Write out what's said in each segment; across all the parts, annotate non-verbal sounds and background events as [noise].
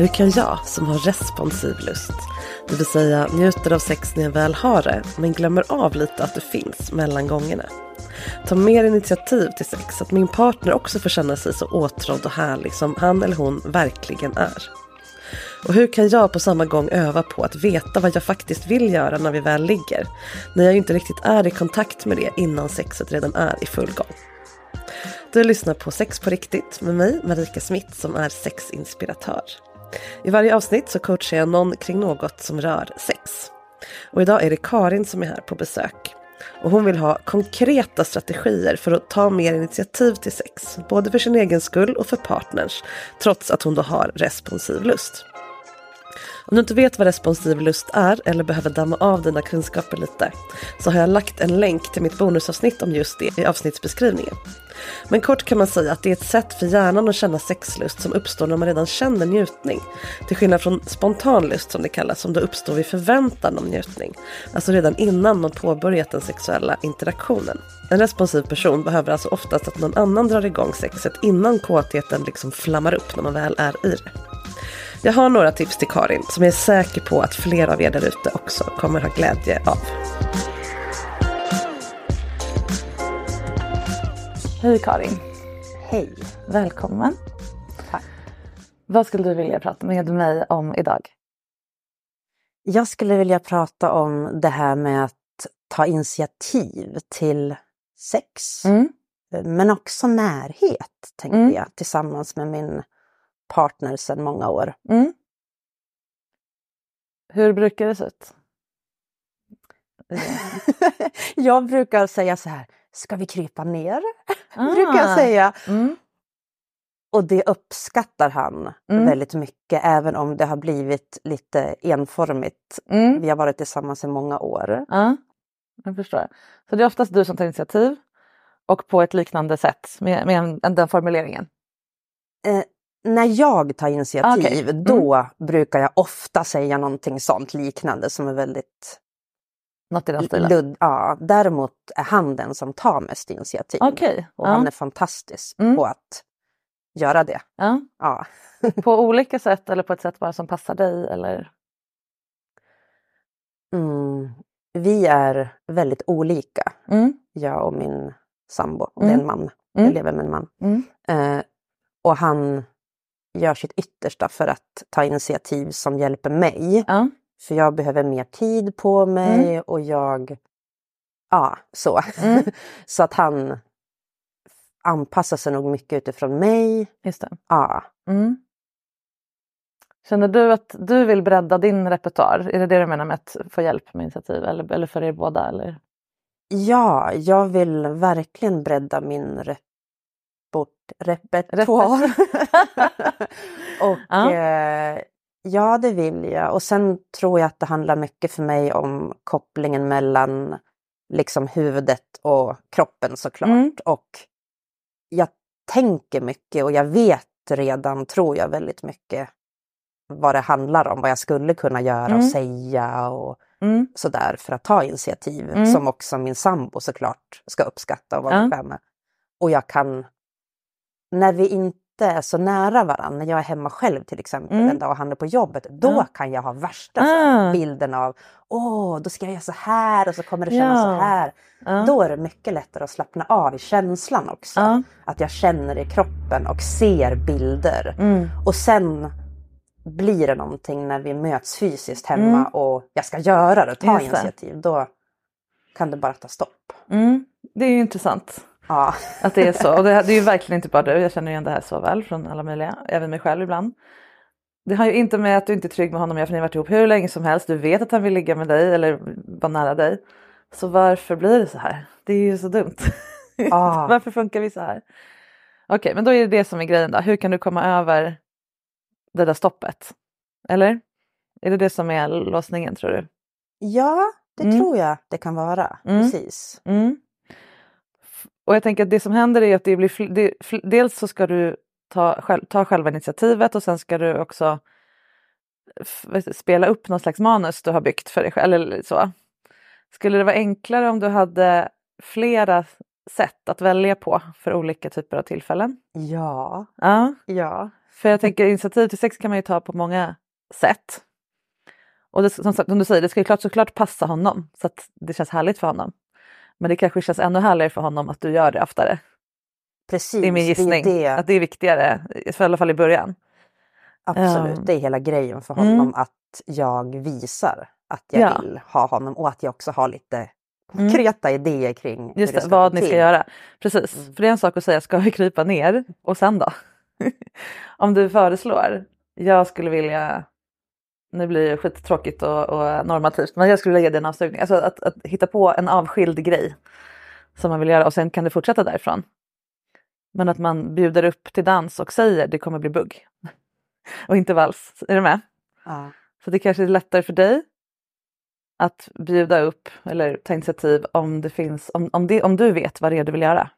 Hur kan jag som har responsiv lust, det vill säga njuter av sex när jag väl har det, men glömmer av lite att det finns mellan gångerna. Ta mer initiativ till sex så att min partner också får känna sig så åtrådd och härlig som han eller hon verkligen är. Och hur kan jag på samma gång öva på att veta vad jag faktiskt vill göra när vi väl ligger? När jag inte riktigt är i kontakt med det innan sexet redan är i full gång. Du lyssnar på Sex på riktigt med mig, Marika Smith, som är sexinspiratör. I varje avsnitt så coachar jag någon kring något som rör sex. Och idag är det Karin som är här på besök. Och hon vill ha konkreta strategier för att ta mer initiativ till sex. Både för sin egen skull och för partners. Trots att hon då har responsiv lust. Om du inte vet vad responsiv lust är eller behöver damma av dina kunskaper lite så har jag lagt en länk till mitt bonusavsnitt om just det i avsnittsbeskrivningen. Men kort kan man säga att det är ett sätt för hjärnan att känna sexlust som uppstår när man redan känner njutning. Till skillnad från spontan lust som det kallas som då uppstår vid förväntan om njutning. Alltså redan innan man påbörjat den sexuella interaktionen. En responsiv person behöver alltså oftast att någon annan drar igång sexet innan kåtheten liksom flammar upp när man väl är i det. Jag har några tips till Karin som jag är säker på att fler av er där ute också kommer ha glädje av. Hej Karin! Hej! Välkommen! Tack. Vad skulle du vilja prata med mig om idag? Jag skulle vilja prata om det här med att ta initiativ till sex. Mm. Men också närhet, tänkte Mm. jag, tillsammans med min partner sedan många år. Mm. Hur brukar det se ut? [laughs] jag brukar säga så här, ska vi krypa ner? [laughs] Ah. brukar jag säga. Mm. Och det uppskattar han Mm. väldigt mycket, även om det har blivit lite enformigt. Mm. Vi har varit tillsammans i många år. Ja, jag förstår. Så det är oftast du som tar initiativ och på ett liknande sätt med, med en, en, den formuleringen? Eh, när jag tar initiativ, Okej. Mm. då brukar jag ofta säga någonting sånt liknande som är väldigt Något i den stilen? ludd. Ja, däremot är han den som tar mest initiativ. Okej. Och Ja. han är fantastisk Mm. på att göra det. Ja. Ja. [laughs] På olika sätt eller på ett sätt bara som passar dig? Eller? Mm. Vi är väldigt olika, Mm. jag och min sambo. Och Det är Mm. en man. Mm. Jag lever med en man. Mm. Eh, och han gör sitt yttersta för att ta initiativ som hjälper mig. Ja. För jag behöver mer tid på mig och jag... Ja, så. Mm. [laughs] så att han anpassar sig nog mycket utifrån mig. Just det. Ja. Mm. Känner du att du vill bredda din repertoar? Är det det du menar med att få hjälp med initiativ eller, eller för er båda? Eller? ja, jag vill verkligen bredda min report, repertoar. [laughs] och [laughs] Ja. eh, ja, det vill jag. Och sen tror jag att det handlar mycket för mig om kopplingen mellan liksom huvudet och kroppen såklart. Mm. Och jag tänker mycket och jag vet redan, tror jag, väldigt mycket vad det handlar om, vad jag skulle kunna göra Mm. och säga och Mm. sådär för att ta initiativ Mm. som också min sambo såklart ska uppskatta och vara Ja. bekväm med. Och jag kan, när vi inte är så nära varandra, när jag är hemma själv till exempel Mm. en dag och han är på jobbet, då Ja. kan jag ha värsta Ah. bilden av åh, då ska jag göra så här och så kommer det kännas Ja. så här. Då är det mycket lättare att slappna av i känslan också. Att jag känner i kroppen och ser bilder. Mm. Och sen blir det någonting när vi möts fysiskt hemma Mm. och jag ska göra det och ta Just initiativ. Då kan det bara ta stopp. Mm. Det är ju intressant Ja. att det är så. Och det, det är ju verkligen inte bara du, jag känner igen det här så väl från alla möjliga, även mig själv ibland. Det har ju inte med att du inte är trygg med honom, jag för ni har varit ihop hur länge som helst, du vet att han vill ligga med dig eller vara nära dig. Så varför blir det så här? Det är ju så dumt. Ja. [laughs] varför funkar vi så här? Okej, men då är det det som är grejen då. Hur kan du komma över det där stoppet? Eller? Är det det som är låsningen tror du? ja, det Mm. tror jag det kan vara. Mm. Precis. Mm. Och jag tänker att det som händer är att det blir det, dels så ska du ta, själv, ta själva initiativet och sen ska du också spela upp någon slags manus du har byggt för dig själv. Eller så. Skulle det vara enklare om du hade flera sätt att välja på för olika typer av tillfällen? Ja, Ja, ja. För jag tänker initiativ till sex kan man ju ta på många sätt. Och det, som, som du säger, det ska ju klart, såklart passa honom så att det känns härligt för honom. Men det kanske känns ännu härligare för honom att du gör det oftare. Precis, Det är min gissning. det. Att det är viktigare, i alla fall i början. Absolut, Ja. det är hela grejen för Mm. honom att jag visar att jag Ja. vill ha honom och att jag också har lite Mm. konkreta idéer kring Just det, ska vad ni ska till. göra. Precis, Mm. för det är en sak att säga, ska vi krypa ner? Och sen då? [laughs] Om du föreslår, jag skulle vilja, nu blir det skittråkigt och, och normativt, men jag skulle vilja ge dig en avsugning. Alltså att, att hitta på en avskild grej som man vill göra och sen kan det fortsätta därifrån. Men att man bjuder upp till dans och säger det kommer bli bugg. [laughs] och inte vals, är du med? Ja. Så det kanske är lättare för dig att bjuda upp eller ta initiativ om det finns, om, om, det, om du vet vad det är du vill göra.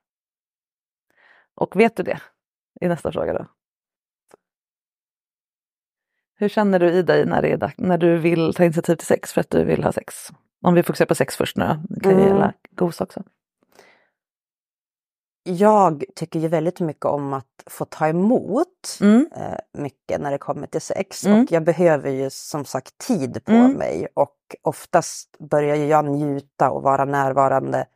Och vet du det? I nästa fråga då. Hur känner du i dig när, det är, dag- när du vill ta initiativ till sex för att du vill ha sex? Om vi fokuserar på sex först nu då. Det kan ju Mm. gälla gos också. Jag tycker ju väldigt mycket om att få ta emot Mm. eh, mycket när det kommer till sex Mm. och jag behöver ju som sagt tid på Mm. mig och oftast börjar ju jag njuta och vara närvarande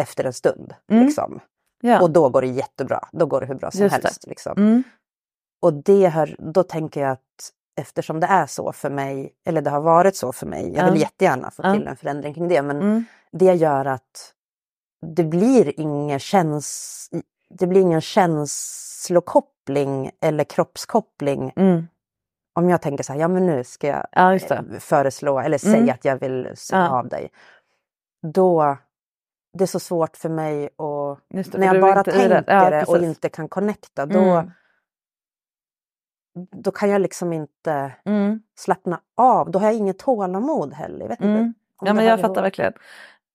efter en stund. Mm. Liksom. Ja. Och då går det jättebra, då går det hur bra som Just helst. Liksom. Mm. Och det hör, då tänker jag att eftersom det är så för mig, eller det har varit så för mig, jag Ja. vill jättegärna få till en förändring kring det, men Mm. det gör att det blir ingen, käns det blir ingen känslokoppling eller kroppskoppling. Mm. Om jag tänker så här, ja men nu ska jag Ja, eh, föreslå eller säga Mm. att jag vill suga Ja. av dig. Då, det är så svårt för mig att när jag bara tänker det. Ja, och inte kan connecta, då, Mm. Då kan jag liksom inte Mm. slappna av. Då har jag inget tålamod heller. Vet inte Mm. om Ja men jag ihop. fattar verkligen.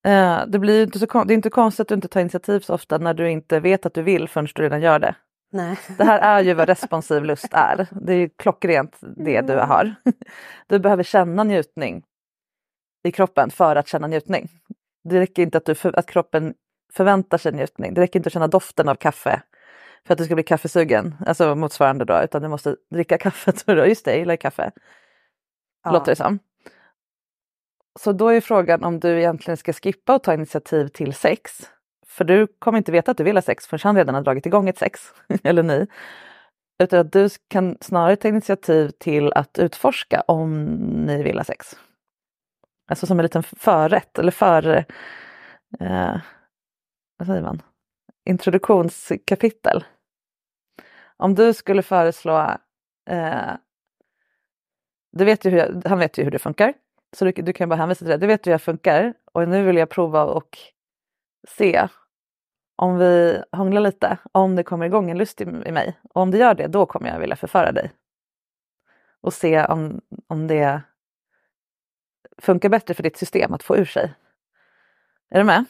Eh, det, blir inte så, det är inte konstigt att du inte tar initiativ så ofta när du inte vet att du vill förrän du redan gör det. Nej. Det här är ju vad [laughs] responsiv lust är. Det är ju klockrent det du har. [laughs] Du behöver känna njutning i kroppen för att känna njutning. Det räcker inte att, du för, att kroppen förväntar sig njutning. Det räcker inte att känna doften av kaffe för att du ska bli kaffesugen, alltså motsvarande då, utan du måste dricka kaffet. [laughs] Just det, jag gillar kaffe, Ja. låter det som. Så då är frågan om du egentligen ska skippa och ta initiativ till sex. För du kommer inte veta att du vill ha sex förrän han redan har dragit igång ett sex, [laughs] eller ni. Utan att du kan snarare ta initiativ till att utforska om ni vill ha sex. Alltså som en liten förrätt eller för... Eh, vad säger man? Introduktionskapitel. Om du skulle föreslå... Eh, du vet ju hur, han vet ju hur det funkar. Så du, du kan bara hänvisa till det. Du vet hur jag funkar och nu vill jag prova och se om vi hånglar lite, om det kommer igång en lust i, i mig. Och om det gör det, då kommer jag vilja förföra dig. Och se om, om det funkar bättre för ditt system att få ur sig. Är du med?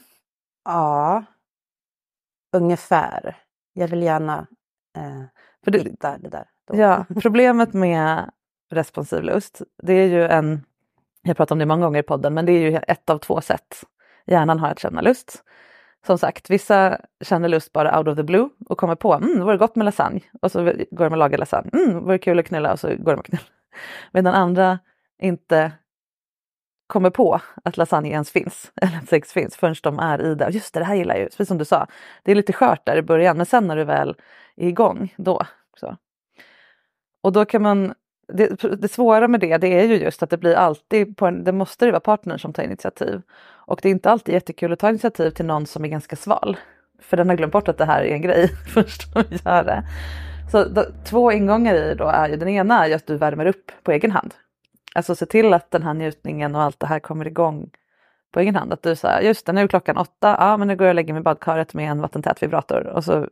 Ja, ungefär. Jag vill gärna för det, hitta det där. Då. Ja, [laughs] problemet med responsiv lust, det är ju en, jag pratar om det många gånger i podden, men det är ju ett av två sätt hjärnan har att känna lust. Som sagt, vissa känner lust bara out of the blue och kommer på, mm, det vore gott med lasagne. Och så går de och lagar lasagne, mm, vore kul att knulla och så går de och knullar. Medan andra inte kommer på att lasagne ens finns, [laughs] eller att sex finns, förrän de är i det. Just det, det här gillar jag ju, precis som du sa. Det är lite skört där i början, men sen när du väl är igång, då. Så. Och då kan man, det, det svåra med det, det är ju just att det blir alltid, på en, det måste ju vara partnern som tar initiativ. Och det är inte alltid jättekul att ta initiativ till någon som är ganska sval. För den har glömt bort att det här är en grej [laughs] först de gör det. Så då, två ingångar i det då är ju, den ena är ju att du värmer upp på egen hand. Alltså se till att den här njutningen och allt det här kommer igång på egen hand. Att du säger, just det nu är klockan åtta, ja men nu går jag och lägger mig i badkaret med en vattentät vibrator. Och så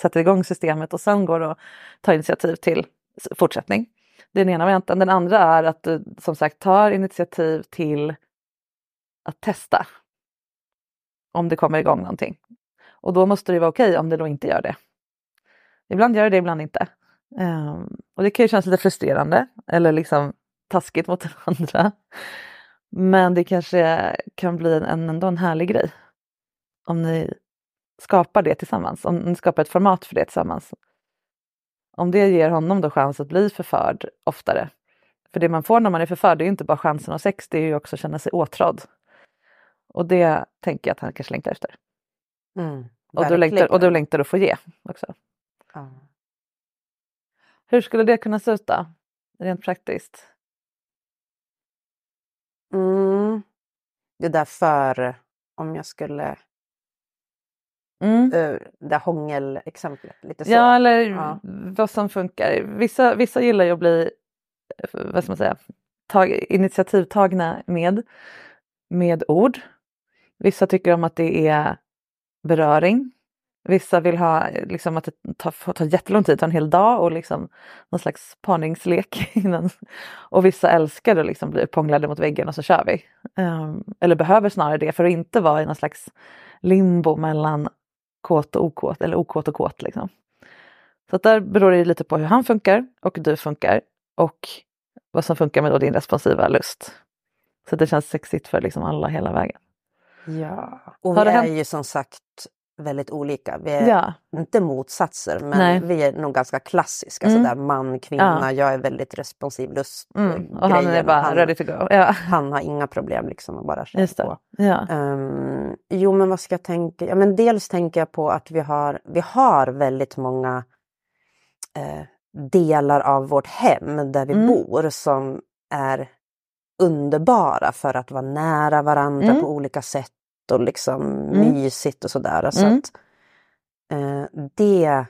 sätter igång systemet och sen går och tar initiativ till fortsättning. Det är den ena varianten. Den andra är att du som sagt tar initiativ till att testa. Om det kommer igång någonting. Och då måste det vara okej om det då inte gör det. Ibland gör det det, ibland inte. Um, och det kan ju kännas lite frustrerande eller liksom taskigt mot den andra. Men det kanske kan bli en, ändå en härlig grej. Om ni skapar det tillsammans, om ni skapar ett format för det tillsammans. om det ger honom då chans att bli förförd oftare. För det man får när man är förförd är ju inte bara chansen av sex, det är ju också att känna sig åtrådd. Och det tänker jag att han kanske längtar efter. Mm, Och du, längtar, och du längtar att få ge också. Ja. Hur skulle det kunna se ut då? Rent praktiskt. Mm. Det där för, om jag skulle, Mm. uh, det hångelexemplet, lite så. Ja, eller Ja. vad som funkar. Vissa, vissa gillar ju att bli eh, vad ska man säga, tag, initiativtagna med, med ord. Vissa tycker om att det är beröring. Vissa vill ha liksom att det tar, får ta jättelång tid, ta en hel dag och liksom någon slags parningslek [laughs] innan. Och vissa älskar att liksom bli upphånglade mot väggen och så kör vi. Ehm, eller behöver snarare det för att inte vara i någon slags limbo mellan kåt och okåt eller okåt och kåt liksom. Så där beror det lite på hur han funkar och du funkar och vad som funkar med din responsiva lust. Så det känns sexigt för liksom alla hela vägen. Ja. Och Har vi är ju som sagt väldigt olika. Vi är Ja, inte motsatser men Nej. vi är nog ganska klassiska. Mm. Sådär man, kvinna, Ja. jag är väldigt responsiv lust. mm. och han är bara han, ready to go. Ja, han har inga problem liksom att bara köra på. Ja. Ehm, jo men vad ska jag tänka? Ja, men dels tänker jag på att vi har, vi har väldigt många eh, delar av vårt hem där vi Mm. bor som är underbara för att vara nära varandra Mm. på olika sätt och liksom Mm. mysigt och sådär. Så Mm. att, eh, det,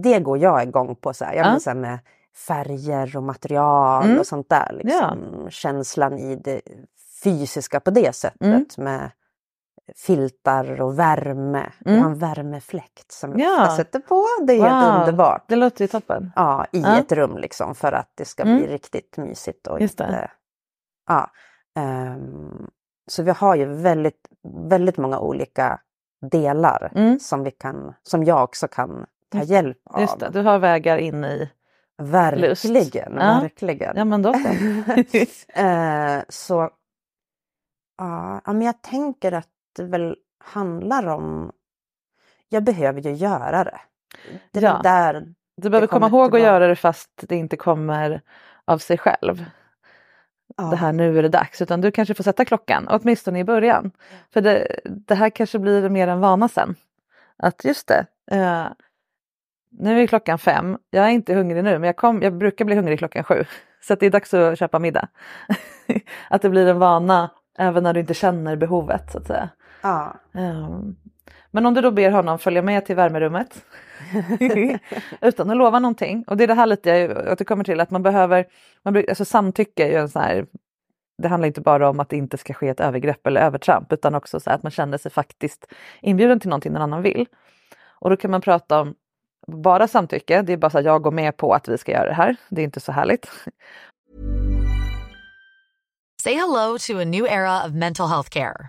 det går jag igång på. Så här. Jag Ja. så här med färger och material Mm. och sånt där. Liksom. Känslan i det fysiska på det sättet Mm. med filtar och värme. Jag Mm. har en värmefläkt som jag Ja. ofta sätter på. Det är helt Wow. underbart. Det låter ju toppen. Ja, i Ja. ett rum liksom för att det ska Mm. bli riktigt mysigt. Och Just det. inte, ja, ehm, så vi har ju väldigt, väldigt många olika delar Mm. som, vi kan, som jag också kan ta hjälp av. Just det, du har vägar in i... Verkligen, Ja. verkligen. Ja men då så. [laughs] Eh, så ja, men jag tänker att det väl handlar om, jag behöver ju göra det. Det är Ja. där Du behöver komma ihåg att göra det fast det inte kommer av sig själv. Ja, Det här nu är det dags. Utan du kanske får sätta klockan, åtminstone i början. För det, det här kanske blir mer en vana sen. Att just det, eh, nu är klockan fem. Jag är inte hungrig nu men jag, kom, jag brukar bli hungrig klockan sju. Så det är dags att köpa middag. [laughs] att det blir en vana även när du inte känner behovet så att säga. ja. Ehm, Men om du då ber honom följa med till värmerummet [laughs] utan att lova någonting. Och det är det här lite jag återkommer till att man behöver, man, alltså samtycke är ju en sån här, det handlar inte bara om att det inte ska ske ett övergrepp eller övertramp utan också så här att man känner sig faktiskt inbjuden till någonting någon annan vill. Och då kan man prata om bara samtycke, det är bara så att jag går med på att vi ska göra det här. Det är inte så härligt. Say hello to a new era of mental health care.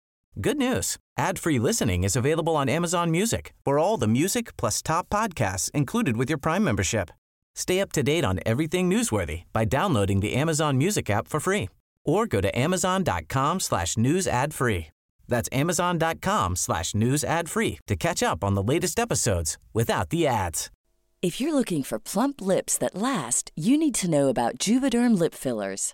Good news. Ad-free listening is available on Amazon Music for all the music plus top podcasts included with your Prime membership. Stay up to date on everything newsworthy by downloading the Amazon Music app for free or go to amazon.com slash news ad free. That's amazon.com slash news ad free to catch up on the latest episodes without the ads. If you're looking for plump lips that last, you need to know about Juvederm lip fillers.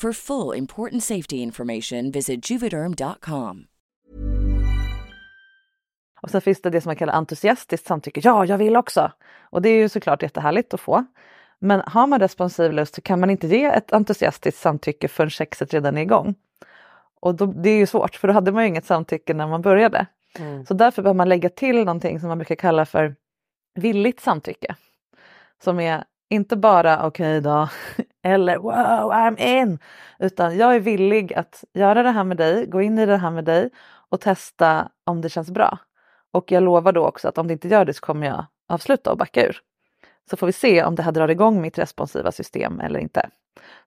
For full important safety information, visit juvederm.com. Och sen finns det det som man kallar entusiastiskt samtycke. Ja, jag vill också! Och det är ju såklart jättehärligt att få. Men har man responsiv lust så kan man inte ge ett entusiastiskt samtycke förrän sexet redan är igång. Och då, det är ju svårt för då hade man ju inget samtycke när man började. Mm. Så därför behöver man lägga till någonting som man brukar kalla för villigt samtycke. Som är inte bara okej då [laughs] eller wow I'm in utan jag är villig att göra det här med dig, gå in i det här med dig och testa om det känns bra. Och jag lovar då också att om det inte gör det så kommer jag avsluta och backa ur. Så får vi se om det här drar igång mitt responsiva system eller inte.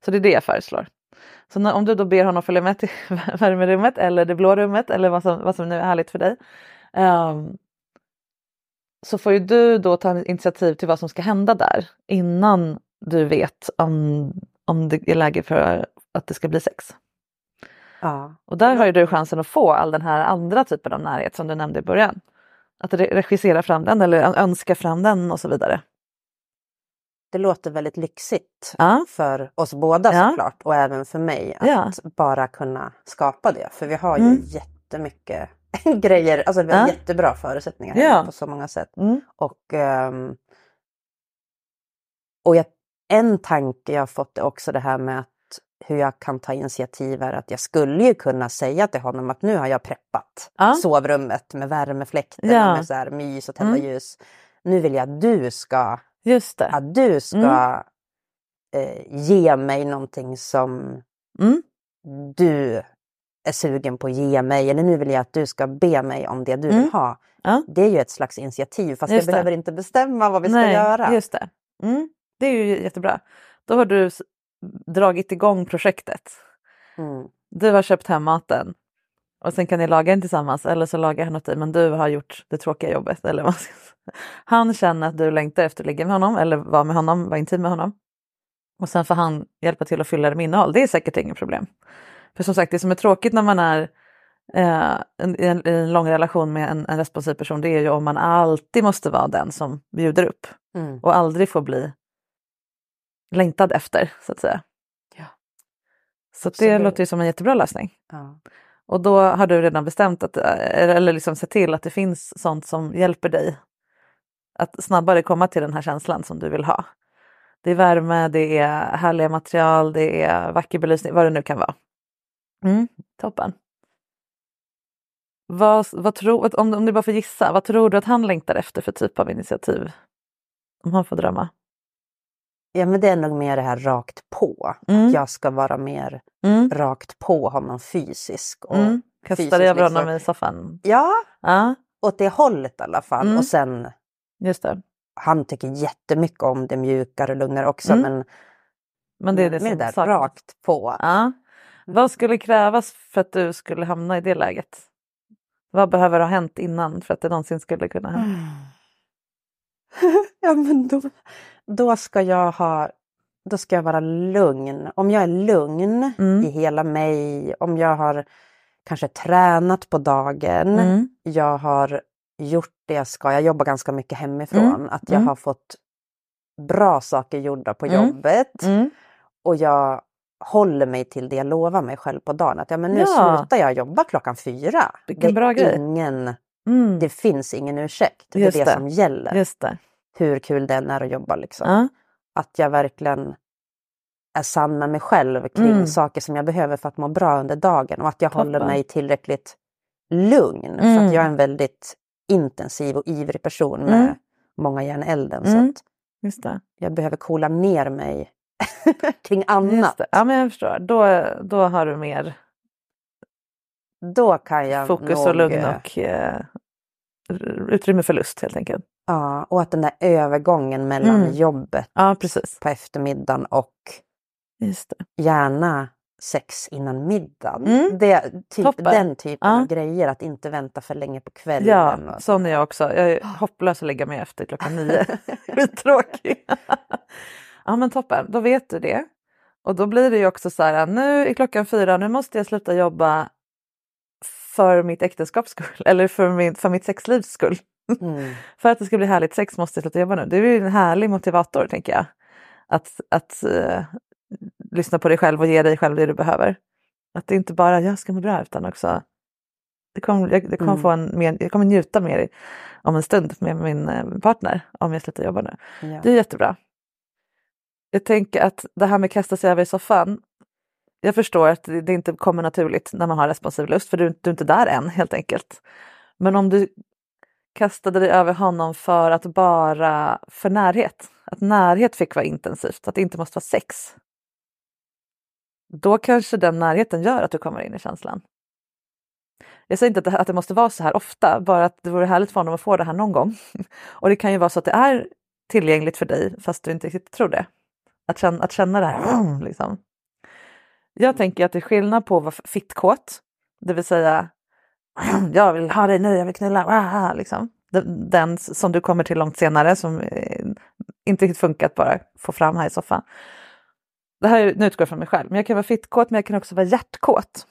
Så det är det jag föreslår. Så när, om du då ber honom följa med till [laughs] värmerummet eller det blå rummet eller vad som, vad som nu är härligt för dig. Um, så får ju du då ta initiativ till vad som ska hända där innan du vet om, om det är läge för att det ska bli sex. Ja. Och där har ju du chansen att få all den här andra typen av närhet som du nämnde i början. Att re- regissera fram den eller önska fram den och så vidare. Det låter väldigt lyxigt Ja. för oss båda Ja. såklart och även för mig att Ja. bara kunna skapa det. För vi har ju Mm. jättemycket [laughs] grejer, alltså vi har Ja. jättebra förutsättningar Ja. på så många sätt. Mm. Och, ehm, och jag, en tanke jag har fått är också det här med att hur jag kan ta initiativ är att jag skulle ju kunna säga till honom att nu har jag preppat Ja. sovrummet med värmefläkten Ja. med så här mys och tända Mm. ljus. Nu vill jag att du ska att du ska Mm. eh, ge mig någonting som Mm. du är sugen på att ge mig. Eller nu vill jag att du ska be mig om det du Mm. vill ha. Ja. Det är ju ett slags initiativ fast Just jag det. behöver inte bestämma vad vi ska Nej, göra. Just det. Mm. Det är ju jättebra. Då har du dragit igång projektet. Mm. Du har köpt hem maten och sen kan ni laga den tillsammans eller så lagar han åt dig men du har gjort det tråkiga jobbet. [laughs] Eller vad. Han känner att du längtar efter att ligga med honom eller vara med honom, vara intim med honom. Och sen får han hjälpa till att fylla det med innehåll. Det är säkert inget problem. För som sagt det som är tråkigt när man är eh, en- en, en lång relation med en, en responsiv person det är ju om man alltid måste vara den som bjuder upp Mm. och aldrig får bli längtad efter så att säga. Ja. Så att det Absolut. låter ju som en jättebra lösning. Ja. Och då har du redan bestämt att, eller eller liksom sett till att det finns sånt som hjälper dig att snabbare komma till den här känslan som du vill ha. Det är värme, det är härliga material, det är vacker belysning, vad det nu kan vara. Mm, toppen. Vad, vad tror, om, om du bara får gissa, vad tror du att han längtar efter för typ av initiativ? Om han får drömma. ja men det är nog mer det här rakt på. Mm. Att jag ska vara mer Mm. rakt på honom fysisk. Och Mm. Kasta dig över liksom- honom i soffan. Ja, Ja, åt det hållet i alla fall. Mm. Och sen just det. han tycker jättemycket om det mjukare och lugnare också. Mm. Men, Men det är det som där rakt på. Ja. Vad skulle krävas för att du skulle hamna i det läget? Vad behöver ha hänt innan för att det någonsin skulle kunna hända? [sighs] ja men då, då ska jag ha då ska jag vara lugn. Om jag är lugn Mm. i hela mig, om jag har kanske tränat på dagen, Mm. jag har gjort det jag ska, jag jobbar ganska mycket hemifrån, Mm. att jag Mm. har fått bra saker gjorda på Mm. jobbet Mm. och jag håller mig till det jag lovar mig själv på dagen. Att ja, men nu Ja. slutar jag jobba klockan fyra. Vilken det, är. Ingen, Mm. det finns ingen ursäkt. Det är Just det, det. som gäller. Just det. Hur kul den är att jobba liksom. Ja. Att jag verkligen är sann med mig själv kring Mm. saker som jag behöver för att må bra under dagen och att jag håller Toppen. mig tillräckligt lugn. För Mm. att jag är en väldigt intensiv och ivrig person med Mm. många järn elden. Mm. Så att Just det. jag behöver coola ner mig [laughs] kring annat. Ja men jag förstår. Då, då har du mer Då kan jag fokus nog, och lugn eh, och eh, utrymme för lust helt enkelt. Ja, och att den där övergången mellan Mm. jobbet Ja precis. på eftermiddagen och gärna sex innan middagen. Mm. Det, typ, Toppen. den typen Ja. av grejer, att inte vänta för länge på kvällen. Ja, och- sån är jag också. Jag är [gasps] hopplös att lägga mig efter klockan nio. [laughs] Skittråkig. [laughs] ja men toppen, då vet du det. Och då blir det ju också så här, nu är klockan fyra, nu måste jag sluta jobba för mitt äktenskaps skull eller för, min, för mitt sexlivs skull. Mm. [laughs] För att det ska bli härligt sex måste jag sluta jobba nu. Det är ju en härlig motivator tänker jag. Att, att eh, lyssna på dig själv och ge dig själv det du behöver. Att det inte bara jag ska må bra utan också det kommer, jag, det kommer Mm. få en, mer- jag kommer njuta mer om en stund med min eh, partner om jag slutar jobba nu. Ja. Det är jättebra. Jag tänker att det här med att kasta sig över i soffan. Jag förstår att det inte kommer naturligt när man har responsiv lust för du, du är inte där än helt enkelt. Men om du kastade dig över honom för att bara för närhet, att närhet fick vara intensivt, att det inte måste vara sex. Då kanske den närheten gör att du kommer in i känslan. Jag säger inte att det, att det måste vara så här ofta, bara att det vore härligt för honom att få det här någon gång. [laughs] Och det kan ju vara så att det är tillgängligt för dig fast du inte riktigt tror det. Att känna, att känna det här. [clears throat] Liksom. Jag tänker att det är skillnad på att vara fittkåt, det vill säga [clears throat] jag vill ha dig nu, jag vill knulla, liksom. Den, som du kommer till långt senare som eh, inte riktigt funkat bara få fram här i soffan. Det här nu utgår jag från mig själv, men jag kan vara fittkåt men jag kan också vara hjärtkåt.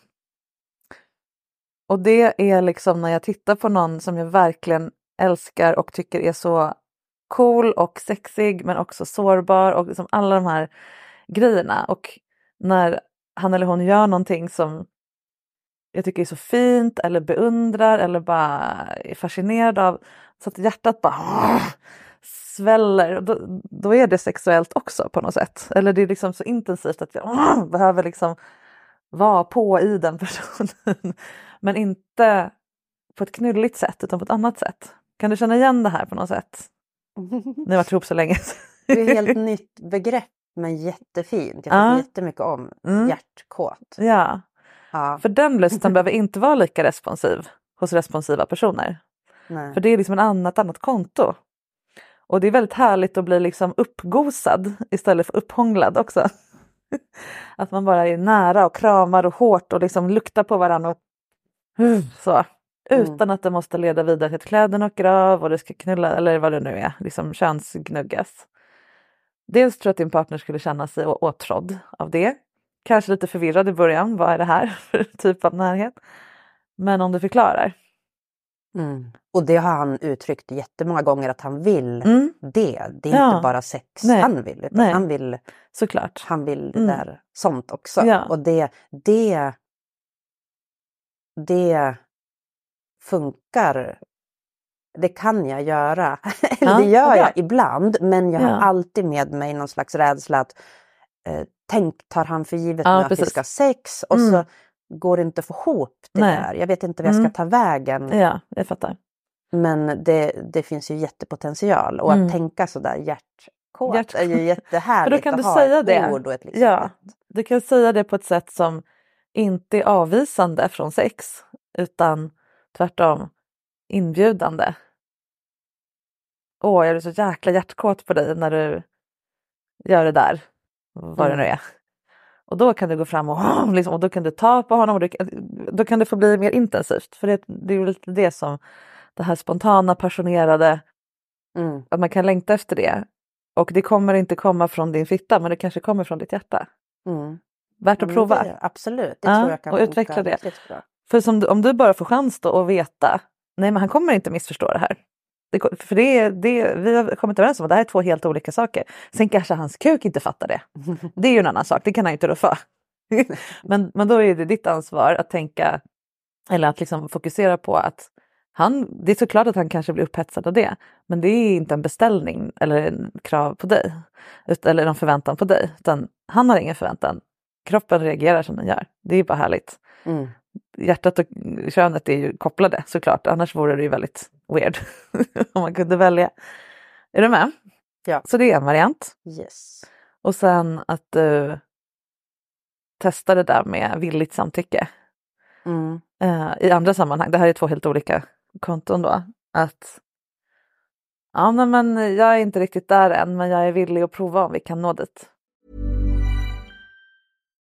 Och det är liksom när jag tittar på någon som jag verkligen älskar och tycker är så cool och sexig men också sårbar och liksom alla de här grejerna. Och när han eller hon gör någonting som jag tycker är så fint eller beundrar eller bara är fascinerad av så att hjärtat bara [sniffs] sväller. Då, då är det sexuellt också på något sätt. Eller det är liksom så intensivt att jag [sniffs] behöver liksom vara på i den [laughs] personen. Men inte på ett knulligt sätt utan på ett annat sätt. Kan du känna igen det här på något sätt? Ni har varit ihop så länge. Det är ett helt nytt begrepp men jättefint. Jag tycker Ja. jättemycket om Mm. hjärtkåt. ja, Ja, för den lusten behöver inte vara lika responsiv hos responsiva personer. nej. För det är liksom en annat, annat konto. Och det är väldigt härligt att bli liksom uppgosad istället för upphånglad också. [laughs] Att man bara är nära och kramar och hårt och liksom luktar på varandra. Och så. Utan att det måste leda vidare till att kläderna åker av och det ska knulla eller vad det nu är, liksom könsgnuggas. Dels tror jag att din partner skulle känna sig åtrådd av det. Kanske lite förvirrad i början, vad är det här [laughs] för typ av närhet? Men om du förklarar. Mm. Och det har han uttryckt jättemånga gånger att han vill Mm, det. Det är Ja. inte bara sex Nej. han vill, utan Nej. han vill, såklart. han vill det Mm. där sånt också. Ja. Och det, det, det funkar. Det kan jag göra. [laughs] Eller Ja, det gör jag ibland, men jag Ja. har alltid med mig någon slags rädsla att eh, tänk, tar han för givet Ja, nu att vi ska ha sex och Mm. så går det inte att få ihop det Nej. där. Jag vet inte vad jag Mm. ska ta vägen. Ja, jag fattar. Men det, det finns ju jättepotential och Mm. att tänka sådär hjärtkåt Hjärt- är ju [laughs] jättehärligt kan att du ha säga det. ord och ett liksom Ja. Du kan säga det på ett sätt som inte är avvisande från sex utan tvärtom inbjudande. Åh, jag är så jäkla hjärtkåt på dig när du gör det där, vad det nu Mm. är. Och då kan du gå fram och, [laughs] liksom, och då kan du ta på honom och du, då kan det få bli mer intensivt. För det, det är ju lite det som det här spontana, passionerade, Mm. att man kan längta efter det. Och det kommer inte komma från din fitta men det kanske kommer från ditt hjärta. Mm. Värt att prova. Det, absolut, det Ja, tror jag kan och utveckla det. bra. För som om du bara får chans då att veta, nej men han kommer inte missförstå det här. Det, för det, det, vi har kommit överens om att det här är två helt olika saker. Sen kanske hans kuk inte fattar det. Det är ju en annan sak, det kan han ju inte rå för. [laughs] men, men då är det ditt ansvar att tänka, eller att liksom fokusera på att han, det är såklart att han kanske blir upphetsad av det, men det är inte en beställning eller en krav på dig. Eller en förväntan på dig. Utan han har ingen förväntan. Kroppen reagerar som den gör. Det är bara härligt. Mm. Hjärtat och könet är ju kopplade såklart, annars vore det ju väldigt weird [laughs] om man kunde välja. Är du med? Ja. Så det är en variant. Yes. Och sen att du testar det där med villigt samtycke Mm. eh, i andra sammanhang. Det här är två helt olika konton då. Att ja, men jag är inte riktigt där än, men jag är villig att prova om vi kan nå dit.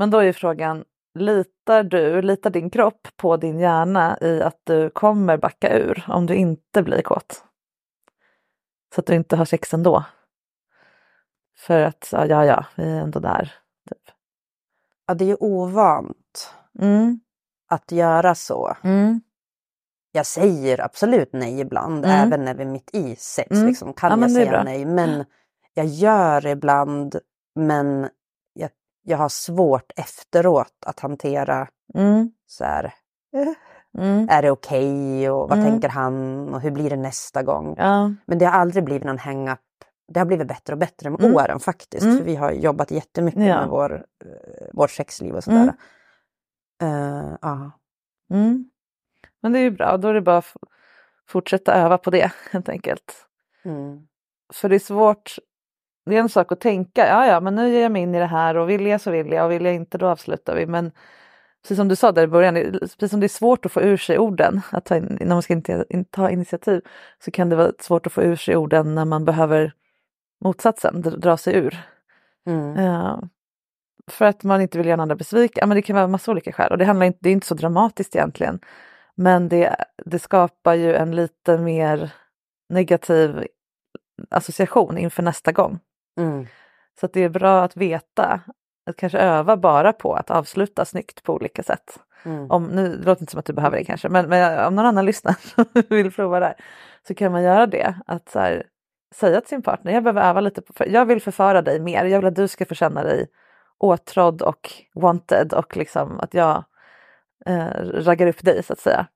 Men då är ju frågan, litar du, litar din kropp på din hjärna i att du kommer backa ur om du inte blir kåt? Så att du inte har sex ändå? För att, ja, ja, ja vi är ändå där. Typ. Ja, det är ju ovant Mm, att göra så. mm, Jag säger absolut nej ibland, Mm. även när vi är mitt i sex. Mm. Liksom, kan Ja, jag säga nej. Men jag gör ibland, men jag, har svårt efteråt att hantera mm, så här, eh, mm. är det okej och vad Mm. tänker han och hur blir det nästa gång? Ja, Men det har aldrig blivit någon hang-up. Det har blivit bättre och bättre med Mm. åren faktiskt. Mm. För vi har jobbat jättemycket Ja. med vår, eh, vårt sexliv och sådär. Mm. Eh, ja. mm. Men det är ju bra, då är det bara att fortsätta öva på det [laughs] helt enkelt. Mm. För det är svårt, det är en sak att tänka, ja ja men nu ger jag mig in i det här och vill jag så vill jag och vill jag inte då avslutar vi. Men precis som du sa där i början, precis som det är svårt att få ur sig orden, att ta in, när man ska inte, in, ta initiativ, så kan det vara svårt att få ur sig orden när man behöver motsatsen, dra, sig ur. Mm. Eh, för att man inte vill göra andra besviken. Ja, men det kan vara massa olika skäl och det, handlar inte, det är inte så dramatiskt egentligen. Men det, det skapar ju en lite mer negativ association inför nästa gång. Mm. Så det är bra att veta, att kanske öva bara på att avsluta snyggt på olika sätt. Mm. Om, nu det låter inte som att du behöver det kanske, men, men om någon annan lyssnar [laughs] och vill prova det här, så kan man göra det. Att så här, säga till sin partner, jag behöver öva lite på, jag vill förföra dig mer, jag vill att du ska få känna dig åtrådd och wanted och liksom att jag eh, raggar upp dig så att säga.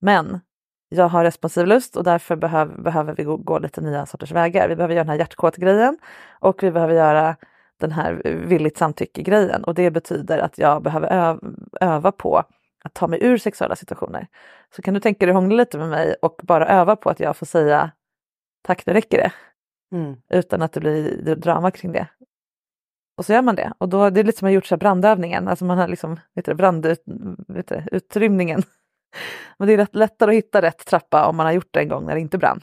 Men jag har responsiv lust och därför behöv, behöver vi gå, gå lite nya sorters vägar. Vi behöver göra den här hjärtkåt-grejen och vi behöver göra den här villigt samtycke-grejen och det betyder att jag behöver öv öva på att ta mig ur sexuella situationer. Så kan du tänka dig hångla lite med mig och bara öva på att jag får säga tack, nu räcker det. Mm. Utan att det blir drama kring det. Och så gör man det. Och då, det är lite som att man gjort så brandövningen, alltså man har liksom, vet du, brandutrymningen. Men det är rätt, lättare att hitta rätt trappa om man har gjort det en gång när det inte brann.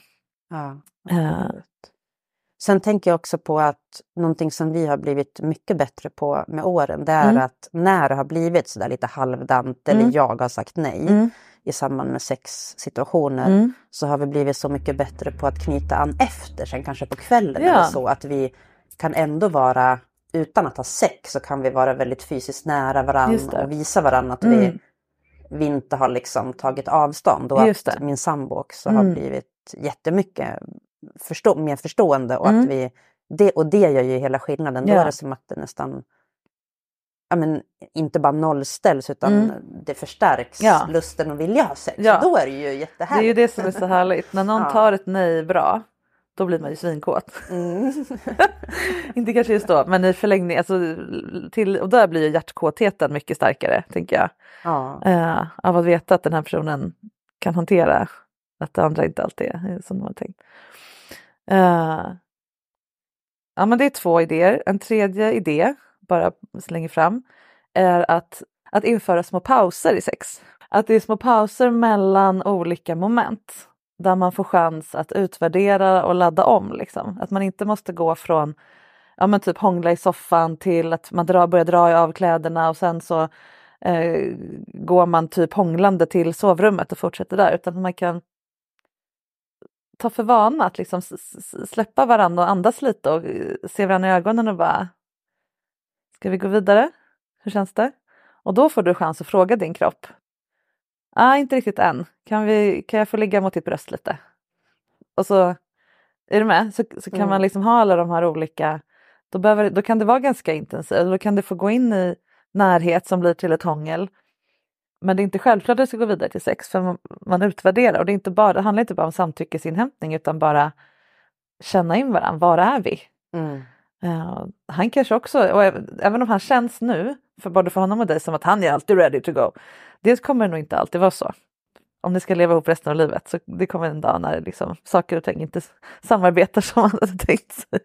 Ja. Eh, Sen tänker jag också på att någonting som vi har blivit mycket bättre på med åren det är Mm. att när det har blivit sådär lite halvdant eller Mm. jag har sagt nej Mm. i samband med sexsituationer Mm. så har vi blivit så mycket bättre på att knyta an efter sen kanske på kvällen Ja. eller så att vi kan ändå vara utan att ha sex så kan vi vara väldigt fysiskt nära varandra och visa varandra att Mm. vi, vi inte har liksom tagit avstånd och att min sambo också Mm. har blivit jättemycket förstå, mer förstående och Mm. att vi det, och det gör ju hela skillnaden. Då Ja. är det som att det nästan ja, men, inte bara nollställs utan Mm. det förstärks Ja. lusten och vilja ha sex. Ja. Då är det ju det är jättehärligt. ju det som är så härligt. När någon [laughs] Ja. tar ett nej bra, då blir man ju svinkåt. Mm. [laughs] inte kanske just då, men i förlängning, alltså, till, och där blir ju hjärtkåtheten mycket starkare, tänker jag. ja. Eh, av att veta att den här personen kan hantera att det andra inte alltid är som de har tänkt. Eh, ja men det är två idéer. En tredje idé, bara slänger fram, är att, att införa små pauser i sex. Att det är små pauser mellan olika moment där man får chans att utvärdera och ladda om. Liksom. Att man inte måste gå från ja, men typ hångla i soffan till att man drar, börjar dra i av kläderna och sen så eh, går man typ hånglande till sovrummet och fortsätter där utan man kan ta för vana att liksom släppa varandra och andas lite och eh, se varandra i ögonen och bara Ska vi gå vidare? Hur känns det? Och då får du chans att fråga din kropp. Ah, inte riktigt än. Kan, vi, kan jag få ligga mot ditt bröst lite? Och så är du med? Så, så kan Mm. man liksom ha alla de här olika då, behöver, då kan det vara ganska intensivt. Då kan det få gå in i närhet som blir till ett hångel. Men det är inte självklart att det ska gå vidare till sex för man, man utvärderar och det, är inte bara, det handlar inte bara om samtyckesinhämtning utan bara känna in varandra. Var är vi? Mm. Eh, han kanske också, och även även om han känns nu, för både för honom och dig, som att han är alltid ready to go. Det kommer nog inte alltid vara så. Om ni ska leva ihop resten av livet så det kommer en dag när liksom, saker och ting inte samarbetar som man hade tänkt sig.